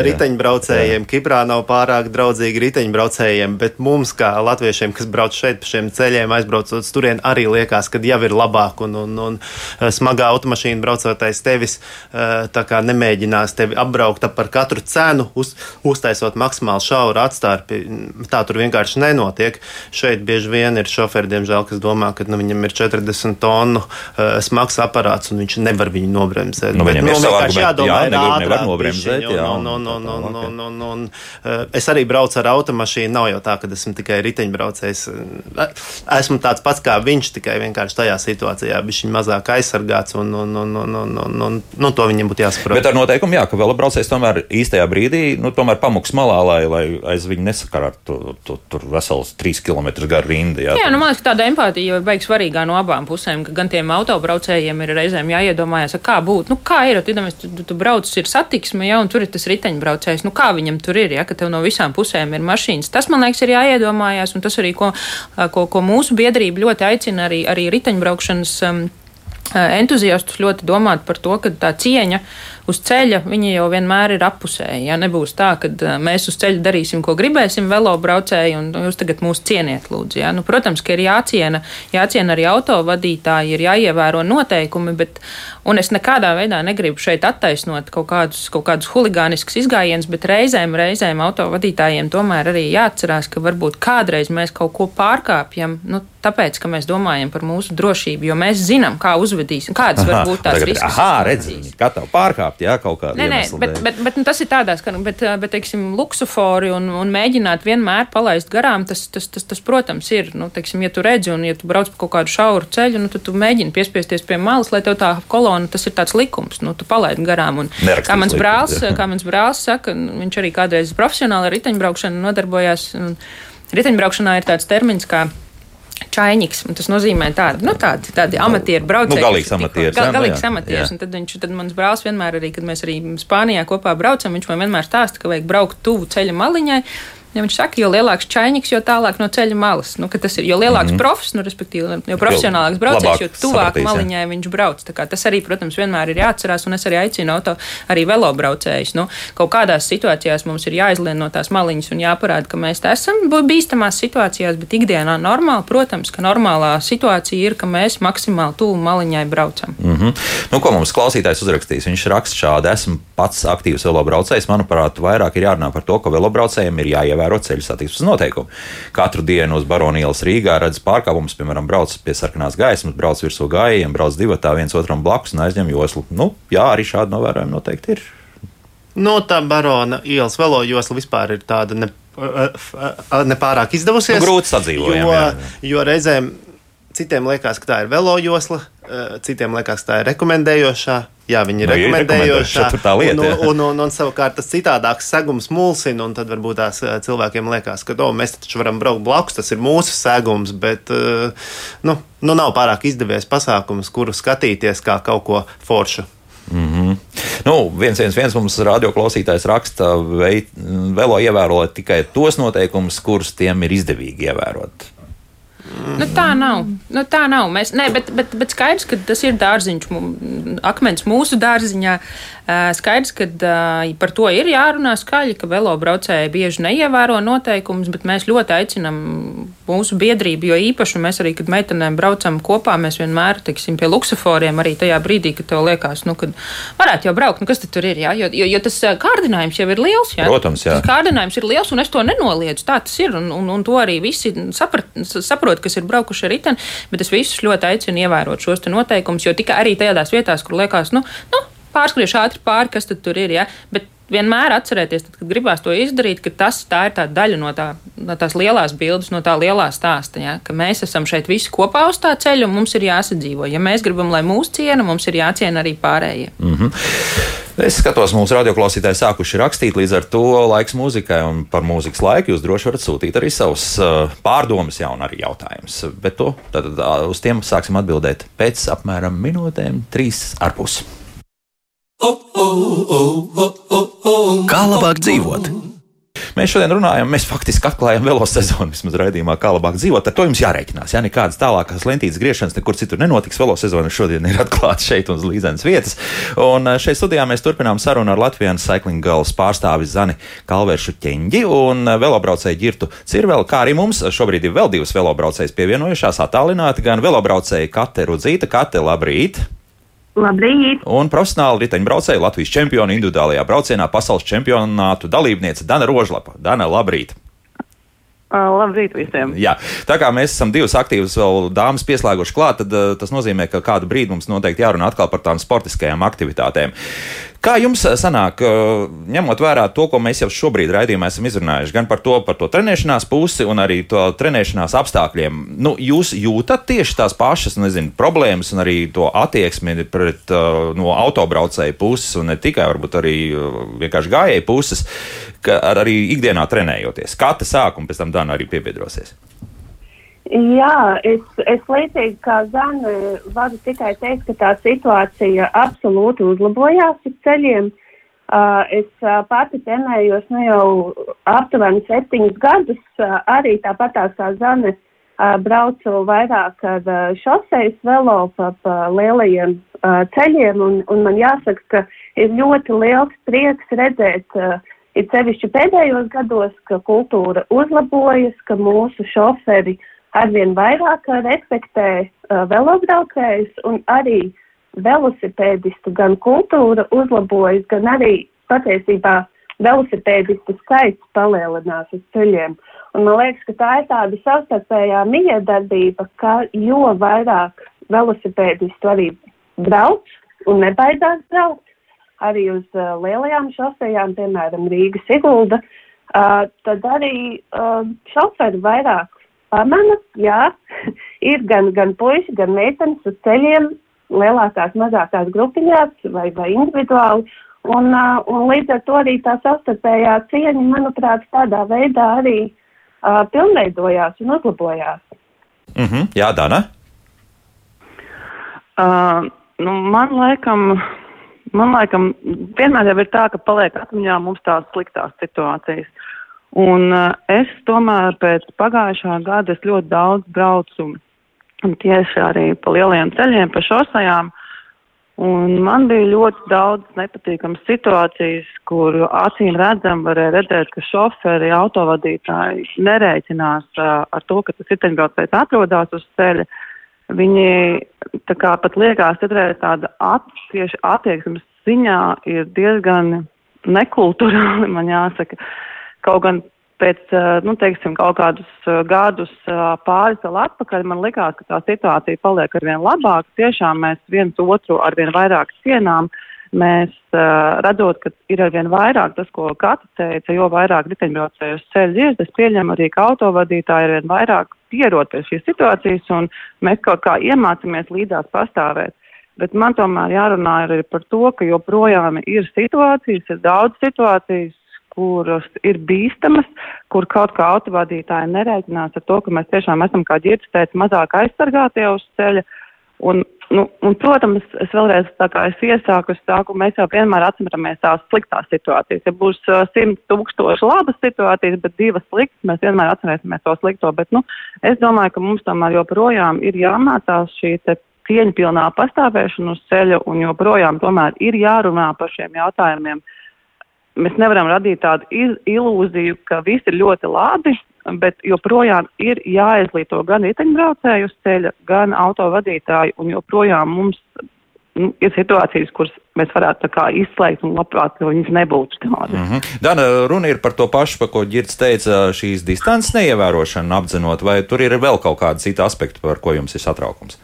riteņbraucējiem. Kiprā nav pārāk draudzīgi riteņbraucējiem, bet mums, kā latviešiem, kas brauc šeit pa šiem ceļiem, aizbraucot uz turieni, arī liekas, ka jau ir labāk un, un, un smagā automašīna braucotais tevis nemēģinās tevi apbraukt par katru cenu, uz, uztaisot maksimāli šauru atstārpi. Tā tur vienkārši nenotiek. Šeit bieži vien ir šoferi, diemžēl, kas domā, ka nu, viņam ir 40 tonu smags aparāts un viņš nevar viņu nobremzēt. Nu, bet, nu, vienkārši jādomā, jā, nevar, nevar nobremzēt. Jā, un, un, un, un, un, un, un, un, es arī braucu ar automašīnu. Nav jau tā, ka esmu tikai riteņbraucējs. Esmu tāds pats kā viņš, tikai vienkārši tajā situācijā viņš ir mazāk aizsargāts un, un, un, un, un, un, un nu, to viņam būtu jāsaprot. Bet ar noteikumu, jā, ka vēl braucējs tomēr īstajā brīdī, nu, tomēr pamuks malā, lai, lai aiz viņu nesakarātu tur vesels trīs km garu rindu. Jā, jā nu, man liekas, tāda empātija ir beigas svarīgā no abām pusēm, ka gan tiem autobraucējiem ir reizēm jāiedomājas, kā būtu, nu, kā ir, tu, tu, tu brauc braucis ir satiksme, ja, un tur ir tas riteņbraucējs. Nu, kā viņam tur ir, ja, ka tev no visām pusēm ir mašīnas? Tas, man liekas, ir jāiedomājās, un tas arī, ko, ko, ko mūsu biedrība ļoti aicina arī, arī riteņbraukšanas. Um, entuziastus ļoti domāt par to, ka tā cieņa uz ceļa jau vienmēr ir apusēja. Ja nebūs tā, ka mēs uz ceļa darīsim, ko gribēsim, velobraucēji, un jūs tagad mūs cieniet, lūdzu. Ja? Nu, protams, ka ir jāciena, jāciena arī autovadītāji, ir jāievēro noteikumi, bet es nekādā veidā negribu šeit attaisnot kaut kādus, kaut kādus huligāniskus izgājienus, bet reizēm, reizēm autovadītājiem tomēr arī jāatcerās, ka varbūt kādreiz mēs kaut ko pārkāpjam. Nu, tāpēc, ka mēs domājam par mūsu drošību, jo mēs zinām, kā uzvedīsim, kādas var būt tās risks. Ah, redzi, gatavi pārkāpt, jā, kaut kādā veidā. Nē, nē, bet, bet, bet nu, tas ir tādās, ka, bet, bet teiksim, luksufori un, un mēģināt vienmēr palaist garām, tas, tas, tas, tas protams, ir, nu, teiksim, ja tu redzi un ja tu brauc pa kaut kādu šauru ceļu, nu, tad tu mēģini piespiesties pie malas, lai tev tā kolona, tas ir tāds likums, nu, tu palaidi garām. Un, Nerakstīts kā mans brālis, kā mans brālis saka, viņš arī kādreiz profesionāli ar riteņbraukšanu nodarbojās. Riteņbraukšanā ir tāds termins kā čainiks. Tas nozīmē tādu, nu, tādi, tādi amatieru braucēji. Nu, galīgs amatieris. Gal, galīgs amatieris. Un tad, viņš, tad mans brālis vienmēr arī, kad mēs arī Spānijā kopā braucam, viņš man vienmēr stāsta, ka vajag braukt tuvu ceļa maliņai. Ja viņš saka, jo lielāks čainiks, jo tālāk no ceļa malas. Nu, tas ir jo lielāks mm -hmm. profs, nu, respektīvi, jo profesionālāks braucējs, jo tuvāk sapratīs, maliņai jā. viņš brauc. Tas arī, protams, vienmēr ir jāatcerās, un es arī aicinu auto, arī velobraucējus. Nu, kaut kādās situācijās mums ir jāizlien no tās maliņas un jāparāda, ka mēs esam bīstamās situācijās, bet ikdienā normāli, protams, ka normālā situācija ir, ka mēs maksimāli tuvu maliņai braucam. Mm -hmm. nu, ko mums klausītājs uzrakstīs? Viņš raksta šādi: esmu pats aktīvs velobraucējs. Manuprāt, vairāk ir jārunā par to, ka velobraucējiem ir jāievēl ievēro ceļu satiksmes noteikumu. Katru dienu uz Baronielas Rīgā redz pārkāpumus, piemēram, brauc pie sarkanās gaismas, brauc virsū gājējiem, brauc divatā viens otram blakus un aizņem joslu. Nu, jā, arī šādi novērojumi noteikti ir. No tā barona ielas velo josla vispār ir tāda ne, nepārāk izdevusies. Nu, grūti sadzīvot. Jo, jo reizēm citiem liekas, ka tā ir velo josla, citiem liekas, ka tā ir rekomendējošā. Jā, viņi ir Nu, ir rekomendējošā. tā lieta, un, un, un, un savukārt tas citādāks segums mulsina, un tad varbūt tās eh, cilvēkiem liekas, ka oh, mēs taču varam braukt blakus, tas ir mūsu segums, bet eh, nu, nu nav pārāk izdevies pasākums, kuru skatīties kā kaut ko foršu. Mm -hmm. nu, viens, viens, viens mums radioklausītājs raksta, vei, velo ievērot tikai tos noteikumus, kurus tiem ir izdevīgi ievērot. Nu, tā nav. Nu, tā nav. Mēs, nē, bet, bet, bet skaidrs, ka tas ir dārziņš, akmens mūsu dārziņā. Ā, Skaidrs, ka ā, par to ir jārunā skaļi, ka velobraucēji bieži neievēro noteikumus, bet mēs ļoti aicinām mūsu biedrību, jo īpaši mēs arī, kad meitenēm braucam kopā, mēs vienmēr, teiksim, pie luksuforiem arī tajā brīdī, kad tev liekas, nu, kad varētu jau braukt, nu, kas tad tur ir, jā, jo, jo, jo tas ā, kārdinājums jau ir liels, jā. Protams, jā. Tas kārdinājums ir liels, un es to nenoliedzu. Tā tas ir, un, un, un to arī visi saprat, saprot, kas ir braukuši ar riteni, bet es visus ļoti aicinu ievērot šos te noteikumus, jo tikai arī tajās vietās, kur liekas, nu, nu pārskriešu ātri pāri, kas tur ir, ja? bet vienmēr atcerēties, tad, kad gribās to izdarīt, ka tas tā ir tā daļa no, tā, no tās lielās bildes, no tā lielā stāsta, ja? ka mēs esam šeit visi kopā uz tā ceļa, un mums ir jāsadzīvo. Ja mēs gribam, lai mūs ciena, mums ir jāciena arī pārējie. Mm -hmm. Es skatos, mūsu radioklausītāji sākuši rakstīt, līdz ar to laiks mūzikai, un par mūzikas laiku jūs droši varat sūtīt arī savus uh, pārdomas, jā, un arī jautājumus. Bet to tad, uh, uz tiem sāksim atbildēt pēc apmēram minūtēm, trīs ar pusi. Kā labāk dzīvot? Mēs šodien runājam, mēs faktiski atklājam velo sezonu, vismaz raidījumā, kā labāk dzīvot. Ar to jums jārēķinās. Jā, nekādas tālākas lentītes griešanas nekur citur nenotiks. Velo sezona šodien ir atklāta šeit uz līdzenas vietas. Un eh, šeit studijā mēs turpinām sarunu ar Latvijas Cycling Girls pārstāvi Zani Kalveršu ķeņģi un eh, velobraucēju ģirtu Cirvelu, kā arī mums šobrīd ir vēl divas velobraucējas pievienojušās attālināti, gan velobraucēja Kate Rudzīta. Kate, labrīt! Labrīt! Un profesionāli riteņbraucēji Latvijas čempioni individuālajā braucienā pasaules čempionātu dalībniece Dana Rožlapa. Dana, labrīt! Labrīt visiem! Jā, tā kā mēs esam divas aktīvas vēl dāmas pieslēguši klāt, tad uh, tas nozīmē, ka kādu brīdi mums noteikti jārunā atkal par tām sportiskajām aktivitātēm. Kā jums sanāk, ņemot vērā to, ko mēs jau šobrīd raidījumā esam izrunājuši, gan par to, par to trenēšanās pusi un arī to trenēšanās apstākļiem, nu, jūs jūtat tieši tās pašas, nezinu, problēmas un arī to attieksmi pret no autobraucēju puses un ne tikai varbūt arī vienkārši gājēju puses, ar, arī ikdienā trenējoties. Kā tas sāk un pēc tam Dana arī piebiedrosies? Jā, es, es līdzīgi kā Zana varu tikai teikt, ka tā situācija absolūti uzlabojās uz ceļiem. Uh, es uh, pati trenējos nu jau aptuveni septiņus gadus, uh, arī tāpat kā Zana uh, braucu vairāk ar uh, šoseis velo pa, pa lielajiem uh, ceļiem, un, un man jāsaka, ka ir ļoti liels prieks redzēt, uh, ir sevišķi pēdējos gados, ka kultūra uzlabojas, ka mūsu šoferi arvien vairāk respektē uh, velobraucējus un arī velosipēdistu gan kultūra uzlabojas, gan arī patiesībā velosipēdistu skaits palielinās uz ceļiem. Un man liekas, ka tā ir tāda savstarpējā miedarbība, ka jo vairāk velosipēdistu arī brauc un nebaidās braukt, arī uz uh, lielajām šosejām, piemēram, Rīgas Sigulda, uh, tad arī uh, šoferi vairāk pamana, jā, ir gan, gan puiši, gan meitenes uz ceļiem, lielākās, mazākās grupiņās vai, vai individuāli. Un, uh, un līdz ar to arī tā savstarpējā cieņa, manuprāt, tādā veidā arī uh, pilnveidojās un uzlabojās. Mm -hmm. Jā, Dana. Uh, nu, man laikam, man laikam, vienmēr jau ir tā, ka paliek atmiņā mums tās sliktās situācijas. Un uh, es tomēr pēc pagājušā gada es ļoti daudz braucu tieši arī pa lielajiem ceļiem, pa šosajām. Un man bija ļoti daudz nepatīkamas situācijas, kur acīm redzam varēja redzēt, ka šoferi, autovadītāji nerēķinās uh, ar to, ka tas riteņbraucējs atrodas uz ceļa. Viņi tā kā pat liekas, ka tāda at, tieši attieksmes ziņā ir diezgan nekulturāli, man jāsaka. Kaut gan pēc nu, teiksim, kaut kādus gadus pāris vēl atpakaļ man likās, ka tā situācija paliek arvien labāka. Tiešām mēs viens otru arvien vairāk cienām. Mēs uh, redzot, ka ir arvien vairāk tas, ko Kata teica, jo vairāk riteņbraucēju uz ceļa ies, es pieņemu arī, ka autovadītāji arvien vairāk pierod pie šīs situācijas un mēs kaut kā iemācāmies līdzās pastāvēt. Bet man tomēr jārunā arī par to, ka joprojām ir situācijas, ir daudz situācijas, kuras ir bīstamas, kur kaut kā autovadītāji nereiķinās ar to, ka mēs tiešām esam, kā ģirds teica, mazāk aizsargātie uz ceļa. Un, nu, un, protams, es vēlreiz tā kā es iesāku, es sāku, mēs jau vienmēr atceramies tās sliktās situācijas. Ja būs uh, simt tūkstoši labas situācijas, bet divas sliktas, mēs vienmēr atcerēsimies to slikto. Bet, nu, es domāju, ka mums tomēr joprojām ir jāmācās šī te cieņpilnā pastāvēšana uz ceļa un joprojām tomēr ir jārunā par šiem jautājumiem. Mēs nevaram radīt tādu ilūziju, ka viss ir ļoti labi, bet joprojām ir jāizglīto gan riteņbraucēju uz ceļa, gan autovadītāju, un joprojām mums nu, ir situācijas, kuras mēs varētu izslēgt un labprāt, ka viņas nebūtu tādas. Mm -hmm. Dana, runa ir par to pašu, par ko Girts teica, šīs distances neievērošana apdzenot, vai tur ir vēl kaut kāda cita aspekta, par ko jums ir satraukums?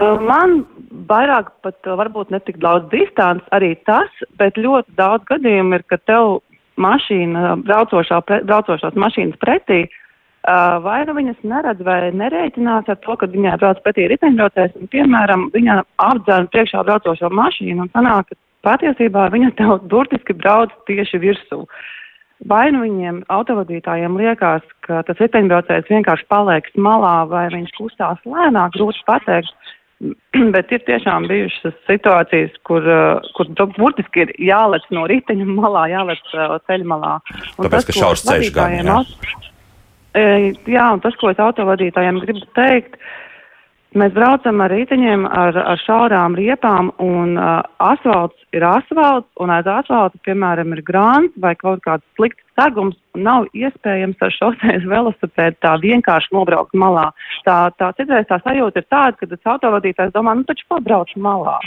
Man vairāk pat varbūt ne tik daudz distants arī tas, bet ļoti daudz gadījumu ir, ka tev mašīna, braucošā, pre, braucošās mašīnas pretī, uh, vai nu viņas neredz vai nerēķinās ar to, ka viņai brauc pretī riteņbraucējs, un, piemēram, viņa apdzēna priekšā braucošo mašīnu un sanāk, ka patiesībā viņa tev burtiski brauc tieši virsū. Vai nu viņiem autovadītājiem liekas, ka tas riteņbraucējs vienkārši paliek malā vai viņš kustās lēnāk, grūti pateikt. Bet ir tiešām bijušas situācijas, kur, uh, kur burtiski ir jālec no riteņa malā, jālec uh, ceļa malā. Un Tāpēc, tas, ka šaurs ceļš gan, jā. E, jā, un tas, ko es autovadītājiem gribu teikt, Mēs braucam ar riteņiem, ar, ar šaurām riepām, un uh, asfalts ir asfalts, un aiz asfalta, piemēram, ir grāns vai kaut kāds slikts segums. Nav iespējams ar šoseis velosipēdu tā vienkārši nobraukt malā. Tā, tā citreiz tā sajūta ir tāda, ka tas autovadītājs domā, nu taču pabrauc malā.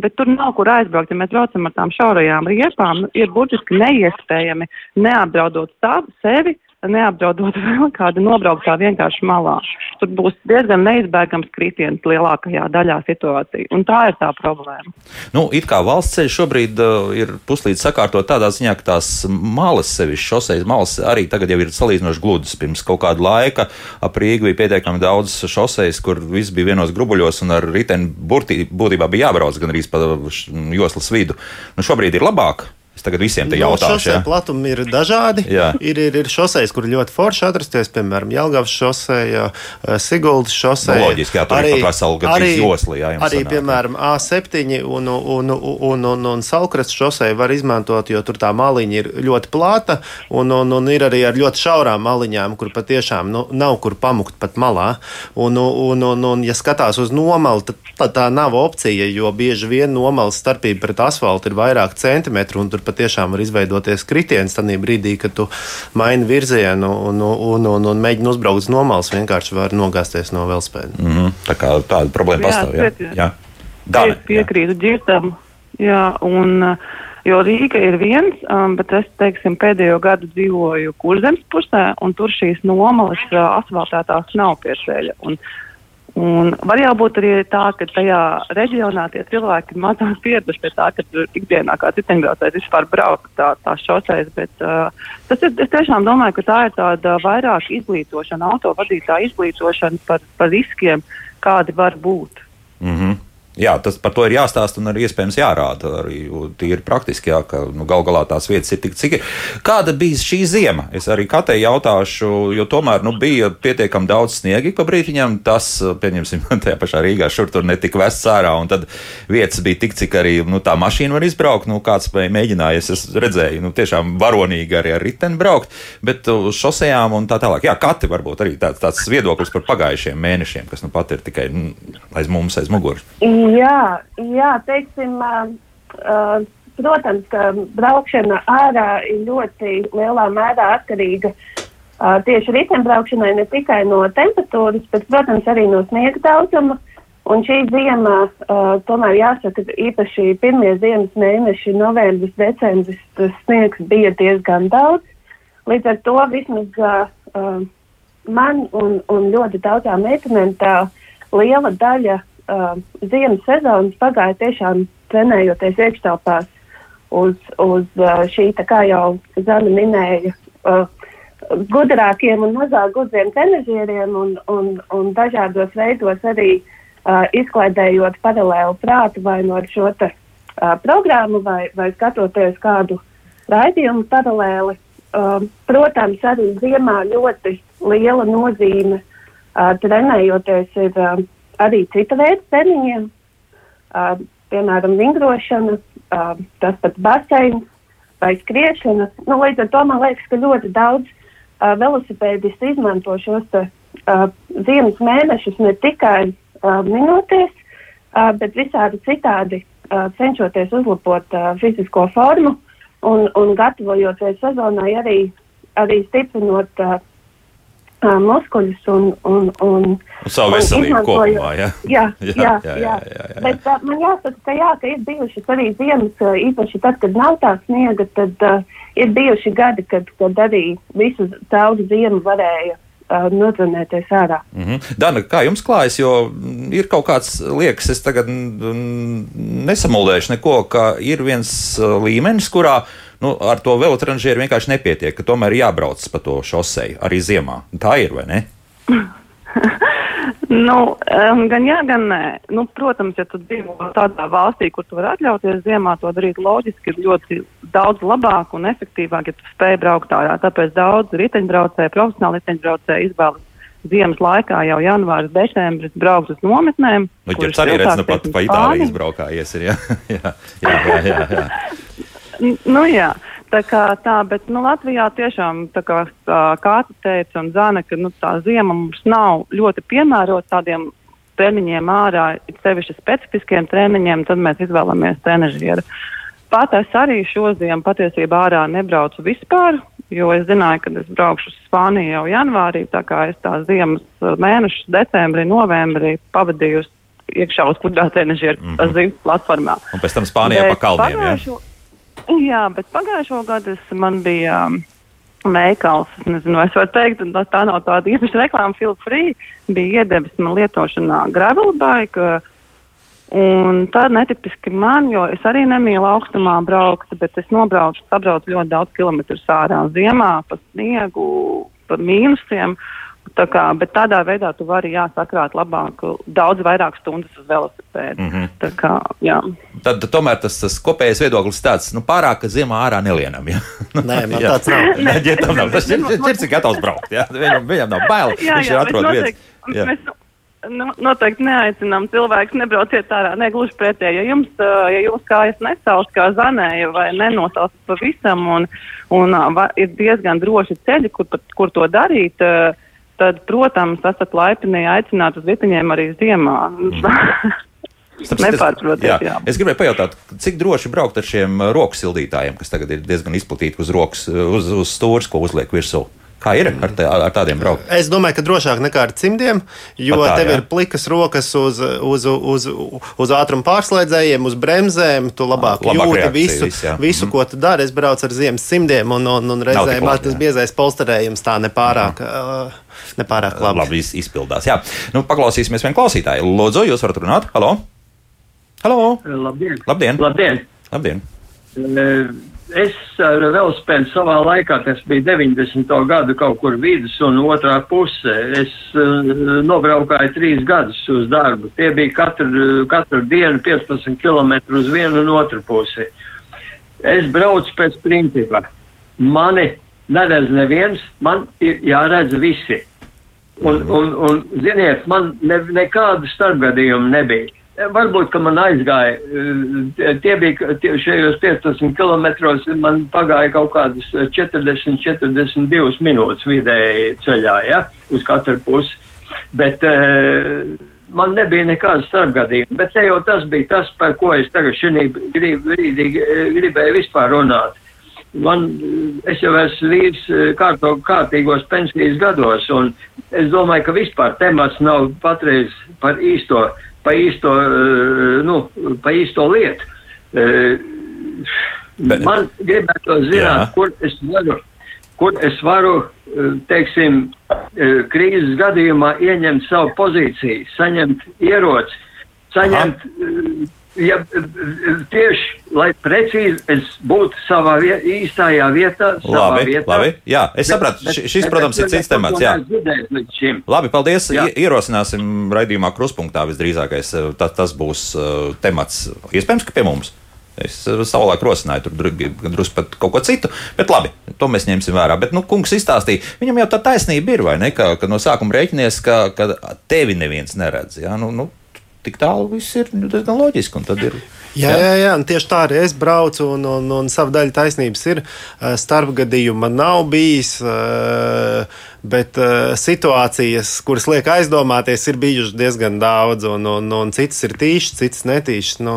Bet tur nav kur aizbraukt, ja mēs braucam ar tām šaurajām riepām, nu, ir burtiski neiespējami neapdraudot savu, sevi neapdraudot vēl kādu nobrauktā vienkārši malā. Tur būs diezgan neizbēgams kritiens lielākajā daļā situācija, un tā ir tā problēma. Nu, it kā valsts ceļš šobrīd uh, ir puslīdz sakārtot tādā ziņā, ka tās malas, sevišķi šoseis malas, arī tagad jau ir salīdzinoši gludas. Pirms kaut kāda laika ap Rīgu bija pietiekami daudz šoseis, kur viss bija vienos grubuļos, un ar riteni būtībā bija jābrauc gan arī pa joslas vidu. Nu, šobrīd ir labāk. Es tagad visiem te jautāšu. Jā, platumi ir dažādi. Jā. Ir, ir, ir šoseis, kur ļoti forši atrasties, piemēram, Jelgavas šoseja, eh, Siguldas šoseja. Nu, loģiski, jā, tur arī, ir vesela gan arī, josli. Jā, arī, sanāk, piemēram, A7 un, un, un, un, un Salkrasts šoseja var izmantot, jo tur tā maliņa ir ļoti plāta un, un, un ir arī ar ļoti šaurām maliņām, kur patiešām nu, nav kur pamukt pat malā. Un, un, un, un ja skatās uz nomali, tad tā, tā nav opcija, jo bieži vien nomalas starpība pret asfaltu ir vairāk centimetru un tur patiešām var izveidoties kritiens tajā brīdī, kad tu maini virzienu un, un, un, un mēģini uzbraukt uz nomals, vienkārši var nogāzties no velospēda. Mm -hmm. Tā kā tāda problēma pastāv. Jā, jā. jā. Dane, es piekrītu dzirdam. Jā, un, jo Rīga ir viens, um, bet es, teiksim, pēdējo gadu dzīvoju kurzemes pusē, un tur šīs nomalas uh, asfaltētās nav pie ceļa. Un, Un var jau būt arī tā, ka tajā reģionā tie cilvēki mazāk pieraduši pie tā, ka ikdienā kā citeņbraucējs vispār brauc tā, tā šoseis, bet uh, tas ir, es tiešām domāju, ka tā ir tāda vairāk izglītošana, autovadītāja izglītošana par, par riskiem, kādi var būt. Mm -hmm. Jā, tas par to ir jāstāsta un arī iespējams jārāda. Arī tīri praktiski, jā, ka nu, gal galā tās vietas ir tik cik. Kāda bija šī ziema? Es arī katrai jautāšu, jo tomēr nu, bija pietiekami daudz sniega pa brītiņam. Tas, pieņemsim, tajā pašā Rīgā šur tur netika vests ārā, un tad vietas bija tik, cik arī nu, tā mašīna var izbraukt. Nu, kāds mēģināja, es redzēju, nu, tiešām varonīgi arī ar riteni braukt, bet uz šosejām un tā tālāk. Jā, kati varbūt arī tāds, tāds viedoklis par pagājušiem mēnešiem, kas nu pat ir tikai nu, aiz mums, aiz muguras. Jā, jā teiksim, uh, protams, ka braukšana ārā ir ļoti lielā mērā atkarīga uh, tieši riteņbraukšanai ne tikai no temperatūras, bet, protams, arī no sniega daudzuma. Un šī ziema, uh, tomēr jāsaka, īpaši pirmie ziemas mēneši, novembris, decembris, tas sniegs bija diezgan daudz. līdz ar to vismaz uh, uh, man un, un ļoti daudzām meitenēm tā liela daļa uh, ziemas sezonas pagāja tiešām trenējoties iekštelpās uz, uz uh, šī, kā jau Zana minēja, uh, gudrākiem un mazāk gudriem tenežieriem un, un, un dažādos veidos arī uh, izklaidējot paralēlu prātu vai no šo te, uh, programmu vai, vai skatoties kādu raidījumu paralēli. Uh, protams, arī ziemā ļoti liela nozīme uh, trenējoties ir uh, arī cita veida treniņiem, uh, piemēram, vingrošana, uh, tas pats baseins vai skriešana. Nu, līdz ar to man liekas, ka ļoti daudz uh, velosipēdisti izmanto šos te, uh, ziemas mēnešus ne tikai uh, minoties, uh, bet visādi citādi uh, cenšoties uzlabot uh, fizisko formu un, un gatavojoties sezonai arī, arī stiprinot uh, uh, muskuļus un, un, un, un savu veselību kopumā. Ja? Jā, jā, jā, jā, jā, jā, jā. Bet uh, man jāsaka, ka, jā, ka ir bijušas arī ziemas, īpaši tad, kad nav tā sniega, tad uh, ir bijuši gadi, kad, kad arī visu cauri ziemu varēja notrenēties ārā. Mm -hmm. Dana, kā jums klājas? Jo ir kaut kāds liekas, es tagad nesamuldēšu neko, ka ir viens līmenis, kurā nu, ar to velotranžieru vienkārši nepietiek, ka tomēr jābrauc pa to šoseju arī ziemā. Tā ir vai ne? Nu, um, gan jā, gan nē. Nu, protams, ja tu dzīvo tādā valstī, kur tu vari atļauties ziemā to darīt, loģiski ir ļoti daudz labāk un efektīvāk, ja tu spēj braukt ārā. Tāpēc daudz riteņbraucēju, profesionāli riteņbraucēju izvēlas ziemas laikā, jau janvāris, decembris, braukt uz nometnēm. Nu, ja arī redz, nu pat pa Itāliju izbraukājies, ir, jā, jā, jā, jā, jā. nu, jā. Tā kā tā, bet nu, Latvijā tiešām, tā kā Kāta teica un Zana, ka nu, tā ziema mums nav ļoti piemērota tādiem treniņiem ārā, sevišķi specifiskiem treniņiem, tad mēs izvēlamies trenižieru. Pat es arī šo ziemu patiesībā ārā nebraucu vispār, jo es zināju, ka es braukšu uz Spāniju jau janvārī, tā kā es tās ziemas mēnešus, decembrī, novembrī pavadīju iekšā uz kudrā trenižieru mm -hmm. zivs platformā. Un pēc tam Spānijā Bet pa kalniem, pagājušo... ja? Jā, bet pagājušo gadu man bija um, veikals, es nezinu, es varu teikt, un tā nav tāda īpaša reklāma, feel free, bija iedevis man lietošanā gravel bike. Un tā netipiski man, jo es arī nemīlu augstumā braukt, bet es nobraucu, sabraucu ļoti daudz kilometru ārā ziemā, pa sniegu, pa mīnusiem. Tā kā, bet tādā veidā tu vari jāsakrāt labāk, daudz vairāk stundas uz velosipēdu. Mm -hmm. Tā kā, jā. Tad, tomēr tas, tas kopējais viedoklis tāds, nu pārāk, ka ziemā ārā nelienam. Ja? Nē, man tāds nav. Nē, ģetam nav. Tas ķirts ir gatavs braukt. Ja? Viņam, viņam nav bail. Jā, Viņš jā, ir atrod vietas. Mēs nu, noteikti neaicinām cilvēkus nebrauciet ārā. Ne gluži pretēji. Ja jums, ja jūs kājas nesauc kā zanēja vai nenosauc pavisam un, un va, ir diezgan droši ceļi, kur, kur to darīt, uh, tad, protams, esat laipni aicināt uz vitiņiem arī ziemā. Mm. Nepārprotiet, jā. jā. Es gribēju pajautāt, cik droši braukt ar šiem roku sildītājiem, kas tagad ir diezgan izplatīti uz rokas, uz, uz stūres, ko uzliek virsū. Kā ir ar, tā, ar tādiem braukt? Es domāju, ka drošāk nekā ar cimdiem, jo tā, tev jā. ir plikas rokas uz, uz, uz, uz ātruma pārslēdzējiem, uz bremzēm. Tu labāk, labāk jūti visu, visu, visu mm. ko tu dari. Es braucu ar ziemas cimdiem, un, un, un reizēm tas biezais polsterējums tā nepārāk. Mm. Uh, Nepārāk labi. labi izpildās. Jā, nu, paklausīsimies vienu klausītāju. Lūdzu, jūs varat runāt? Halo! Halo! Labdien! Labdien! Labdien. Labdien. Es ar velospēdu savā laikā, tas bija 90. gadu kaut kur vidus un otrā pusē, es uh, nobraukāju trīs gadus uz darbu. Tie bija katru, katru dienu 15 km uz vienu un otru pusi. Es braucu pēc principa. Mani neredz neviens, man ir jāredz visi. Un, un, un ziniet, man ne, nekādu starpgadījumu nebija. Varbūt, ka man aizgāja, eh, tie bija tie, šajos 15 kilometros, man pagāja kaut kādas 40, 42 minūtes vidēji ceļā, ja, uz katru pusi. Bet uh, man nebija nekādas starpgadījuma. Bet te jau tas bija tas, par ko es tagad šī brīdī gribēju vispār runāt. Man, es jau esmu vīrs kārto, kārtīgos pensijas gados, un es domāju, ka vispār temats nav patreiz par īsto pa īsto, eh, nu, pa īsto lietu. Eh, Bet, Man gribētu zināt, jā. kur es varu kur es varu, teiksim, krīzes gadījumā ieņemt savu pozīciju, saņemt ieroci, saņemt. Aha ja, tieši lai precīzi es būtu savā viet, īstajā vietā. Labi, vietā. labi. Jā, es sapratu. Bet, šis, bet, protams, bet, ir cits temats. Jā. Labi, paldies. Jā. Ierosināsim raidījumā kruspunktā visdrīzākais. Eh, tas, tas būs uh, temats. Iespējams, ka pie mums. Es eh, savulaik rosināju tur drusku pat kaut ko citu, bet labi, to mēs ņemsim vērā. Bet, nu, kungs izstāstīja, viņam jau tā taisnība ir, vai ne? Ka, ka no sākuma rēķinies, ka, ka tevi neviens neredz. Jā, nu, nu, tik tālu viss ir diezgan loģiski. Ir, jā, jā, jā, jā tieši tā arī es braucu, un, un, un sava daļa taisnības ir. Starpgadījuma nav bijis. Bet uh, situācijas, kuras liek aizdomāties, ir bijušas diezgan daudz, un, un, un citas ir tīšas, citas netīšas. Nu,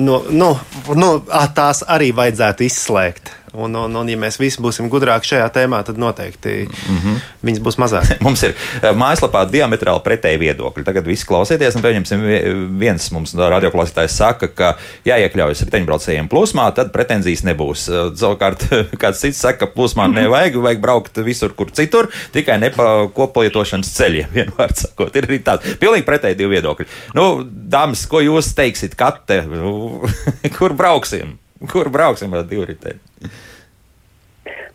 nu, nu, nu, tās arī vajadzētu izslēgt. Un, un, un, ja mēs visi būsim gudrāki šajā tēmā, tad noteikti mm -hmm. viņas būs mazāk. mums ir eh, mājaslapā diametrāli pretēji viedokļi. Tagad viss klausieties, un pieņemsim, viens mums radioklausītājs saka, ka jāiekļaujas riteņbraucējiem plūsmā, tad pretenzijas nebūs. Eh, savukārt, kāds cits saka, ka plūsmā nevajag, vajag braukt visur, kur citur, tikai ne pa koplietošanas ceļiem. Vienvārds sakot, ir arī tāds pilnīgi pretēji divi viedokļi. Nu, dāmas, ko jūs teiksit, kate, nu, kur brauksim? Kur brauksim ar divritēm?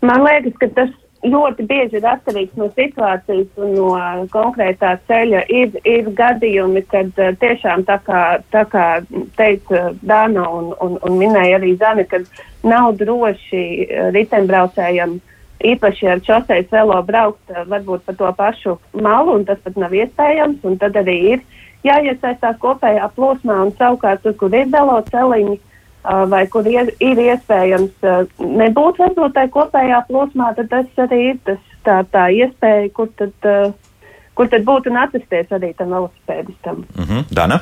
Man liekas, ka tas ļoti bieži ir atkarīgs no situācijas un no konkrētā ceļa. Ir, ir gadījumi, kad uh, tiešām tā kā, tā kā teica Dāna un, un, un minēja arī Zana, kad nav droši uh, riteņbraucējiem īpaši ar šoseis velo braukt uh, varbūt pa to pašu malu, un tas pat nav iespējams, tad arī ir jāiesaistās kopējā plosmā, un savukārt tur, kur ir velo celiņi, vai kur ir, ir iespējams nebūt varbūt tai kopējā plosmā, tad tas arī ir tas, tā, tā iespēja, kur tad, kur tad būtu un atrasties arī tam velosipēdistam. Mm -hmm. Dana?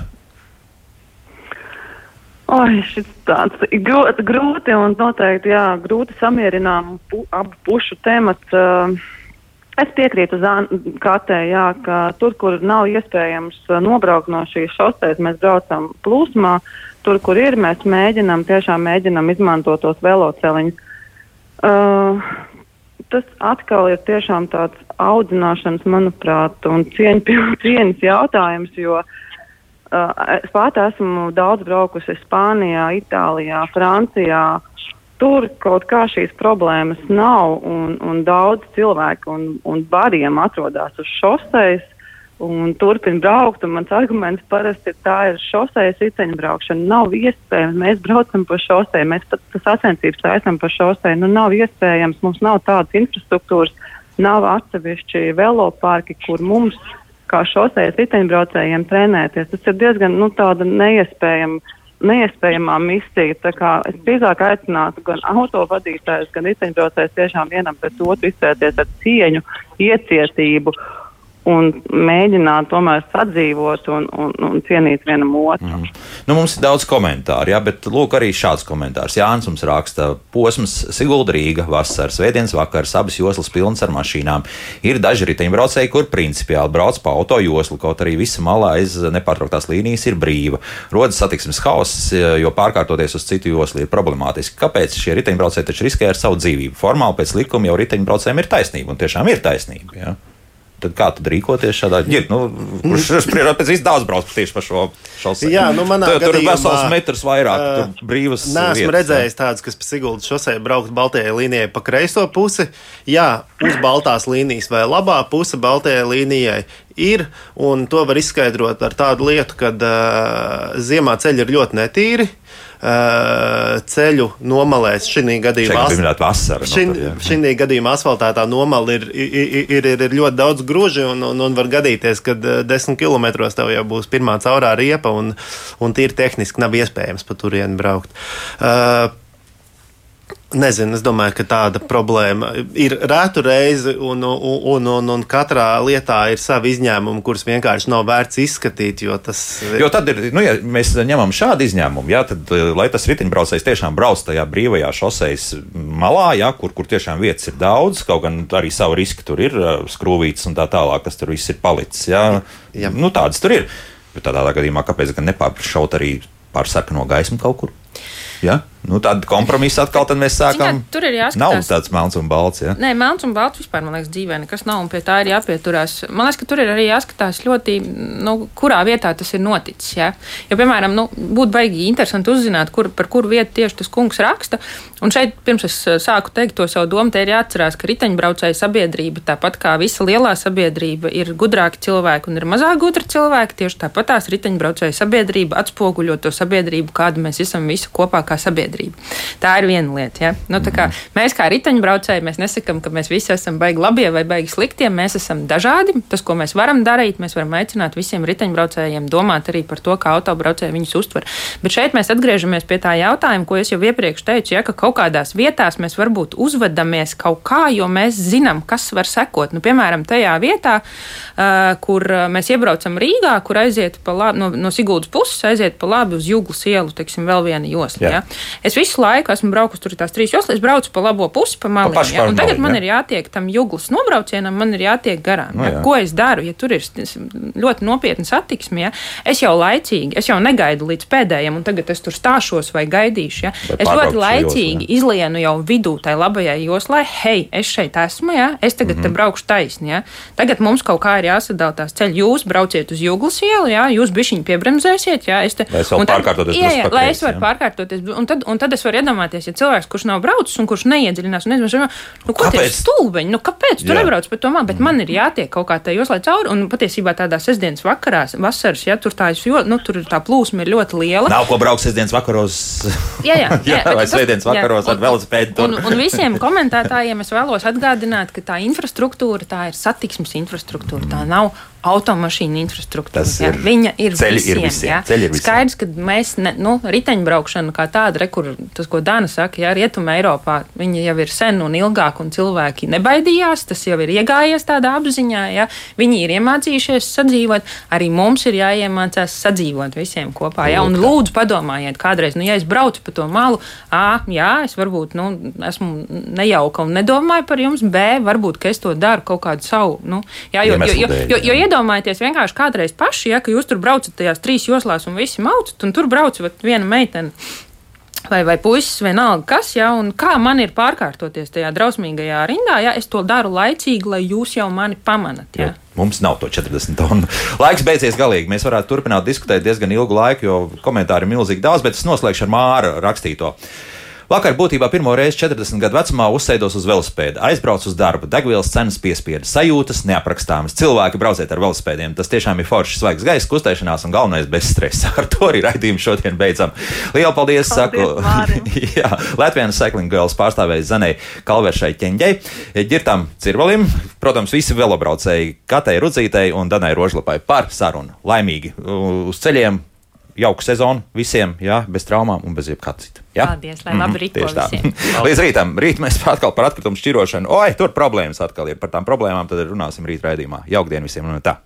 Oi, šis tāds ļoti grūti un noteikti, jā, grūti samierinām pu, abu pušu temats. Es piekrītu Katē, jā, ka tur, kur nav iespējams nobraukt no šīs šoseis, mēs braucam plūsmā. Uh, tur, kur ir, mēs mēģinām, tiešām mēģinām izmantot tos veloceliņus. Uh, tas atkal ir tiešām tāds audzināšanas, manuprāt, un cieņas jautājums, jo uh, es pati esmu daudz braukusi Spānijā, Itālijā, Francijā. Tur kaut kā šīs problēmas nav, un, un daudz cilvēku un, un bariem atrodas uz šoseis un turpina braukt. Un mans arguments parasti ir tā, ir šoseis riteņbraukšana. Nav iespējams, mēs braucam pa šosei, mēs pat tas sacensības taisam pa šosei. Nu, nav iespējams, mums nav tādas infrastruktūras, nav atsevišķi velopārki, kur mums, kā šoseis riteņbraucējiem, trenēties. Tas ir diezgan nu, neiespējami. Neiespējamā misija. Es drīzāk aicinātu gan autovadītājus, gan riteņbraucējus tiešām vienam pret otru izturēties ar cieņu, iecietību. Uh, un mēģināt tomēr sadzīvot un, un, un cienīt vienam otru. Mm. Nu, mums ir daudz komentāru, jā, bet lūk, arī šāds komentārs. Jānis mums raksta, posms Sigulda Rīga, vasaras, svētdienas vakars, abas joslas pilnas ar mašīnām. Ir daži riteņbraucēji, kur principiāli brauc pa auto joslu, kaut arī visa malā aiz nepārtrauktās līnijas ir brīva. Rodas satiksmes hauss, jo pārkārtoties uz citu joslu ir problemātiski. Kāpēc šie riteņbraucēji taču riskē ar savu dzīvību? Formāli pēc likuma jau riteņbraucējiem ir taisnība, un tiešām ir taisnība. Jā. Tad kā tad rīkoties šādā ģirbā? Nu, kurš spriež pēc izdevuma daudz braukt tieši pa šo šosei? Jā, nu manā tur, gadījumā, tur ir vesels metrs vairāk, uh, tur brīvas. Nē, esmu redzējis tādus, kas pa Siguldas šosei braukt Baltijai līnijai pa kreiso pusi. Jā, uz Baltās līnijas vai labā puse Baltijai līnijai ir, un to var izskaidrot ar tādu lietu, ka uh, ziemā ceļi ir ļoti netīri. Uh, ceļu nomalēs. Šī gadījumā, no šī gadījumā asfaltētā nomala ir, ir, ir, ir ļoti daudz groži, un, un, un var gadīties, ka uh, desmit kilometros tev jau būs pirmā caurā riepa, un, un tīri tehniski nav iespējams pa turieni braukt. Uh, Nezinu, es domāju, ka tāda problēma ir rētu reizi, un, un, un, un, katrā lietā ir savi izņēmumi, kurus vienkārši nav vērts izskatīt. Jo, tas... jo tad ir, nu, ja mēs ņemam šādu izņēmumu, jā, tad, lai tas riteņbraucējs tiešām brauc tajā brīvajā šoseis malā, jā, kur, kur tiešām vietas ir daudz, kaut gan arī savu risku tur ir skrūvītas un tā tālāk, kas tur viss ir palicis. Jā. Jā. Nu, tādas tur ir. Bet tādā gadījumā, kāpēc gan nepāršaut arī pār sarkano gaismu kaut kur? Jā? Ja? Nu, tāda kompromisa atkal mēs sākam. Ciņā, tur ir jāskatās. Nav tāds melns un balts. Ja? Nē, melns un balts vispār, man liekas, dzīvē nekas nav, un pie tā ir jāpieturās. Man liekas, ka tur ir arī jāskatās ļoti, nu, kurā vietā tas ir noticis. Ja? Jo, piemēram, nu, būtu baigi interesanti uzzināt, kur, par kuru vietu tieši tas kungs raksta. Un šeit, pirms es eh, sāku teikt to savu domu, te ir jāatcerās, ka riteņbraucēju sabiedrība, tāpat kā visa lielā sabiedrība, ir gudrāki cilvēki un ir mazāk gudri cilvēki. Tieši tāpat tās riteņbraucēju sabiedrība atspoguļo to sabiedrību, kāda mēs esam visi kopā kā sabiedrība sabiedrību. Tā ir viena lieta. Ja? Nu, kā, mēs kā riteņbraucēji, mēs nesakām, ka mēs visi esam baigi labie vai baigi sliktie. Mēs esam dažādi. Tas, ko mēs varam darīt, mēs varam aicināt visiem riteņbraucējiem domāt arī par to, kā autobraucēji viņus uztver. Bet šeit mēs atgriežamies pie tā jautājuma, ko es jau iepriekš teicu, ja, ka kaut kādās vietās mēs varbūt uzvedamies kaut kā, jo mēs zinām, kas var sekot. Nu, piemēram, tajā vietā, uh, kur mēs iebraucam Rīgā, kur aiziet labi, no, no Sigūdas puses, aiziet pa labi uz Jūglas ielu, teiksim, vēl viena josla. Ja? Es visu laiku esmu braukusi tur tās trīs joslas, braucu pa labo pusi, pa maliem. Pa ja? Tagad malī, man ja? ir jātiek tam jūglas nobraucienam, man ir jātiek garām. No, nu ja? Ko es daru, ja tur ir ļoti nopietna satiksme? Ja? Es jau laicīgi, es jau negaidu līdz pēdējiem, un tagad es tur stāšos vai gaidīšu. Ja? Vai es ļoti laicīgi josla, izlienu jau vidū tai labajai joslai, hei, es šeit esmu, ja? es tagad mm -hmm. braukšu taisni. Ja? Tagad mums kaut kā ir jāsadala tās ceļi. Jūs brauciet uz jūglas ielu, ja? jūs bišķiņi piebremzēsiet, ja? es te, lai es varu pārkārtoties. Jā, jā, lai es varu pārkārtoties. Un tad, un tad es varu iedomāties, ja cilvēks, kurš nav braucis un kurš neiedziļinās, un nezinu, nu, ko tas ir stulbeņi, nu, kāpēc tu nebrauc pa to mālu, bet mm. man ir jātiek kaut kā tajā joslā cauri, un patiesībā tādā sestdienas vakarā, vasaras, ja tur tā, jo, nu, tur tā plūsma ir ļoti liela. Nav ko braukt sestdienas vakaros. jā, jā, jā, jā vai svētdienas vakaros jā, ar velosipēdu. Un, un visiem komentētājiem es vēlos atgādināt, ka tā infrastruktūra, tā ir satiksmes infrastruktūra, tā nav automašīnu infrastruktūra. Ir, viņa ir ceļi visiem. Ir visiem, ja? ceļi ir visiem. Skaidrs, ka mēs, ne, nu, riteņbraukšana kā tāda, re, kur tas, ko Dāna saka, ja rietuma Eiropā, viņa jau ir sen un ilgāk, un cilvēki nebaidījās, tas jau ir iegājies tādā apziņā, ja viņi ir iemācījušies sadzīvot, arī mums ir jāiemācās sadzīvot visiem kopā. Ja? Un lūdzu padomājiet kādreiz, nu, ja es braucu pa to malu, A, jā, es varbūt, nu, esmu nejauka un nedomāju par jums, B, varbūt, ka es to daru kaut kādu savu, nu, jā, jo, jo, jo, jo, jo, jo iedomājieties vienkārši kādreiz paši, ja jūs tur braucat tajās trīs joslās un visi maucat, un tur brauc viena meitene. Vai, vai puisis, vienalga, kas, ja, un kā man ir pārkārtoties tajā drausmīgajā rindā, ja es to daru laicīgi, lai jūs jau mani pamanat. Ja. Jā. Mums nav to 40 tonu. Laiks beidzies galīgi. Mēs varētu turpināt diskutēt diezgan ilgu laiku, jo komentāri ir milzīgi daudz, bet es noslēgšu ar Māra rakstīto. Vakar būtībā pirmo reizi 40 gadu vecumā uzsēdos uz velosipēda, aizbraucu uz darbu, degvielas cenas piespieda, sajūtas neaprakstāmas. Cilvēki brauciet ar velosipēdiem. Tas tiešām ir foršs, svaigs gaisa kustēšanās un galvenais bez stresa. Ar to arī raidījumu šodien beidzam. Lielu paldies! paldies saku, jā, Latvijas Cycling Girls pārstāvēja Zanai Kalveršai ķeņģei, Girtam Cirvalim, protams, visi velobraucēji Katai Rudzītei un Danai Rožlapai par sarunu. Laimīgi uz ceļiem! jauku sezonu visiem, jā, bez traumām un bez jebkāda cita. Jā? Paldies, lai labi rīko mm, visiem. Līdz rītam, rīt mēs atkal par atkritumu šķirošanu. Oi, tur problēmas atkal ir par tām problēmām, tad runāsim rīt raidījumā. Jaukdien visiem un tā.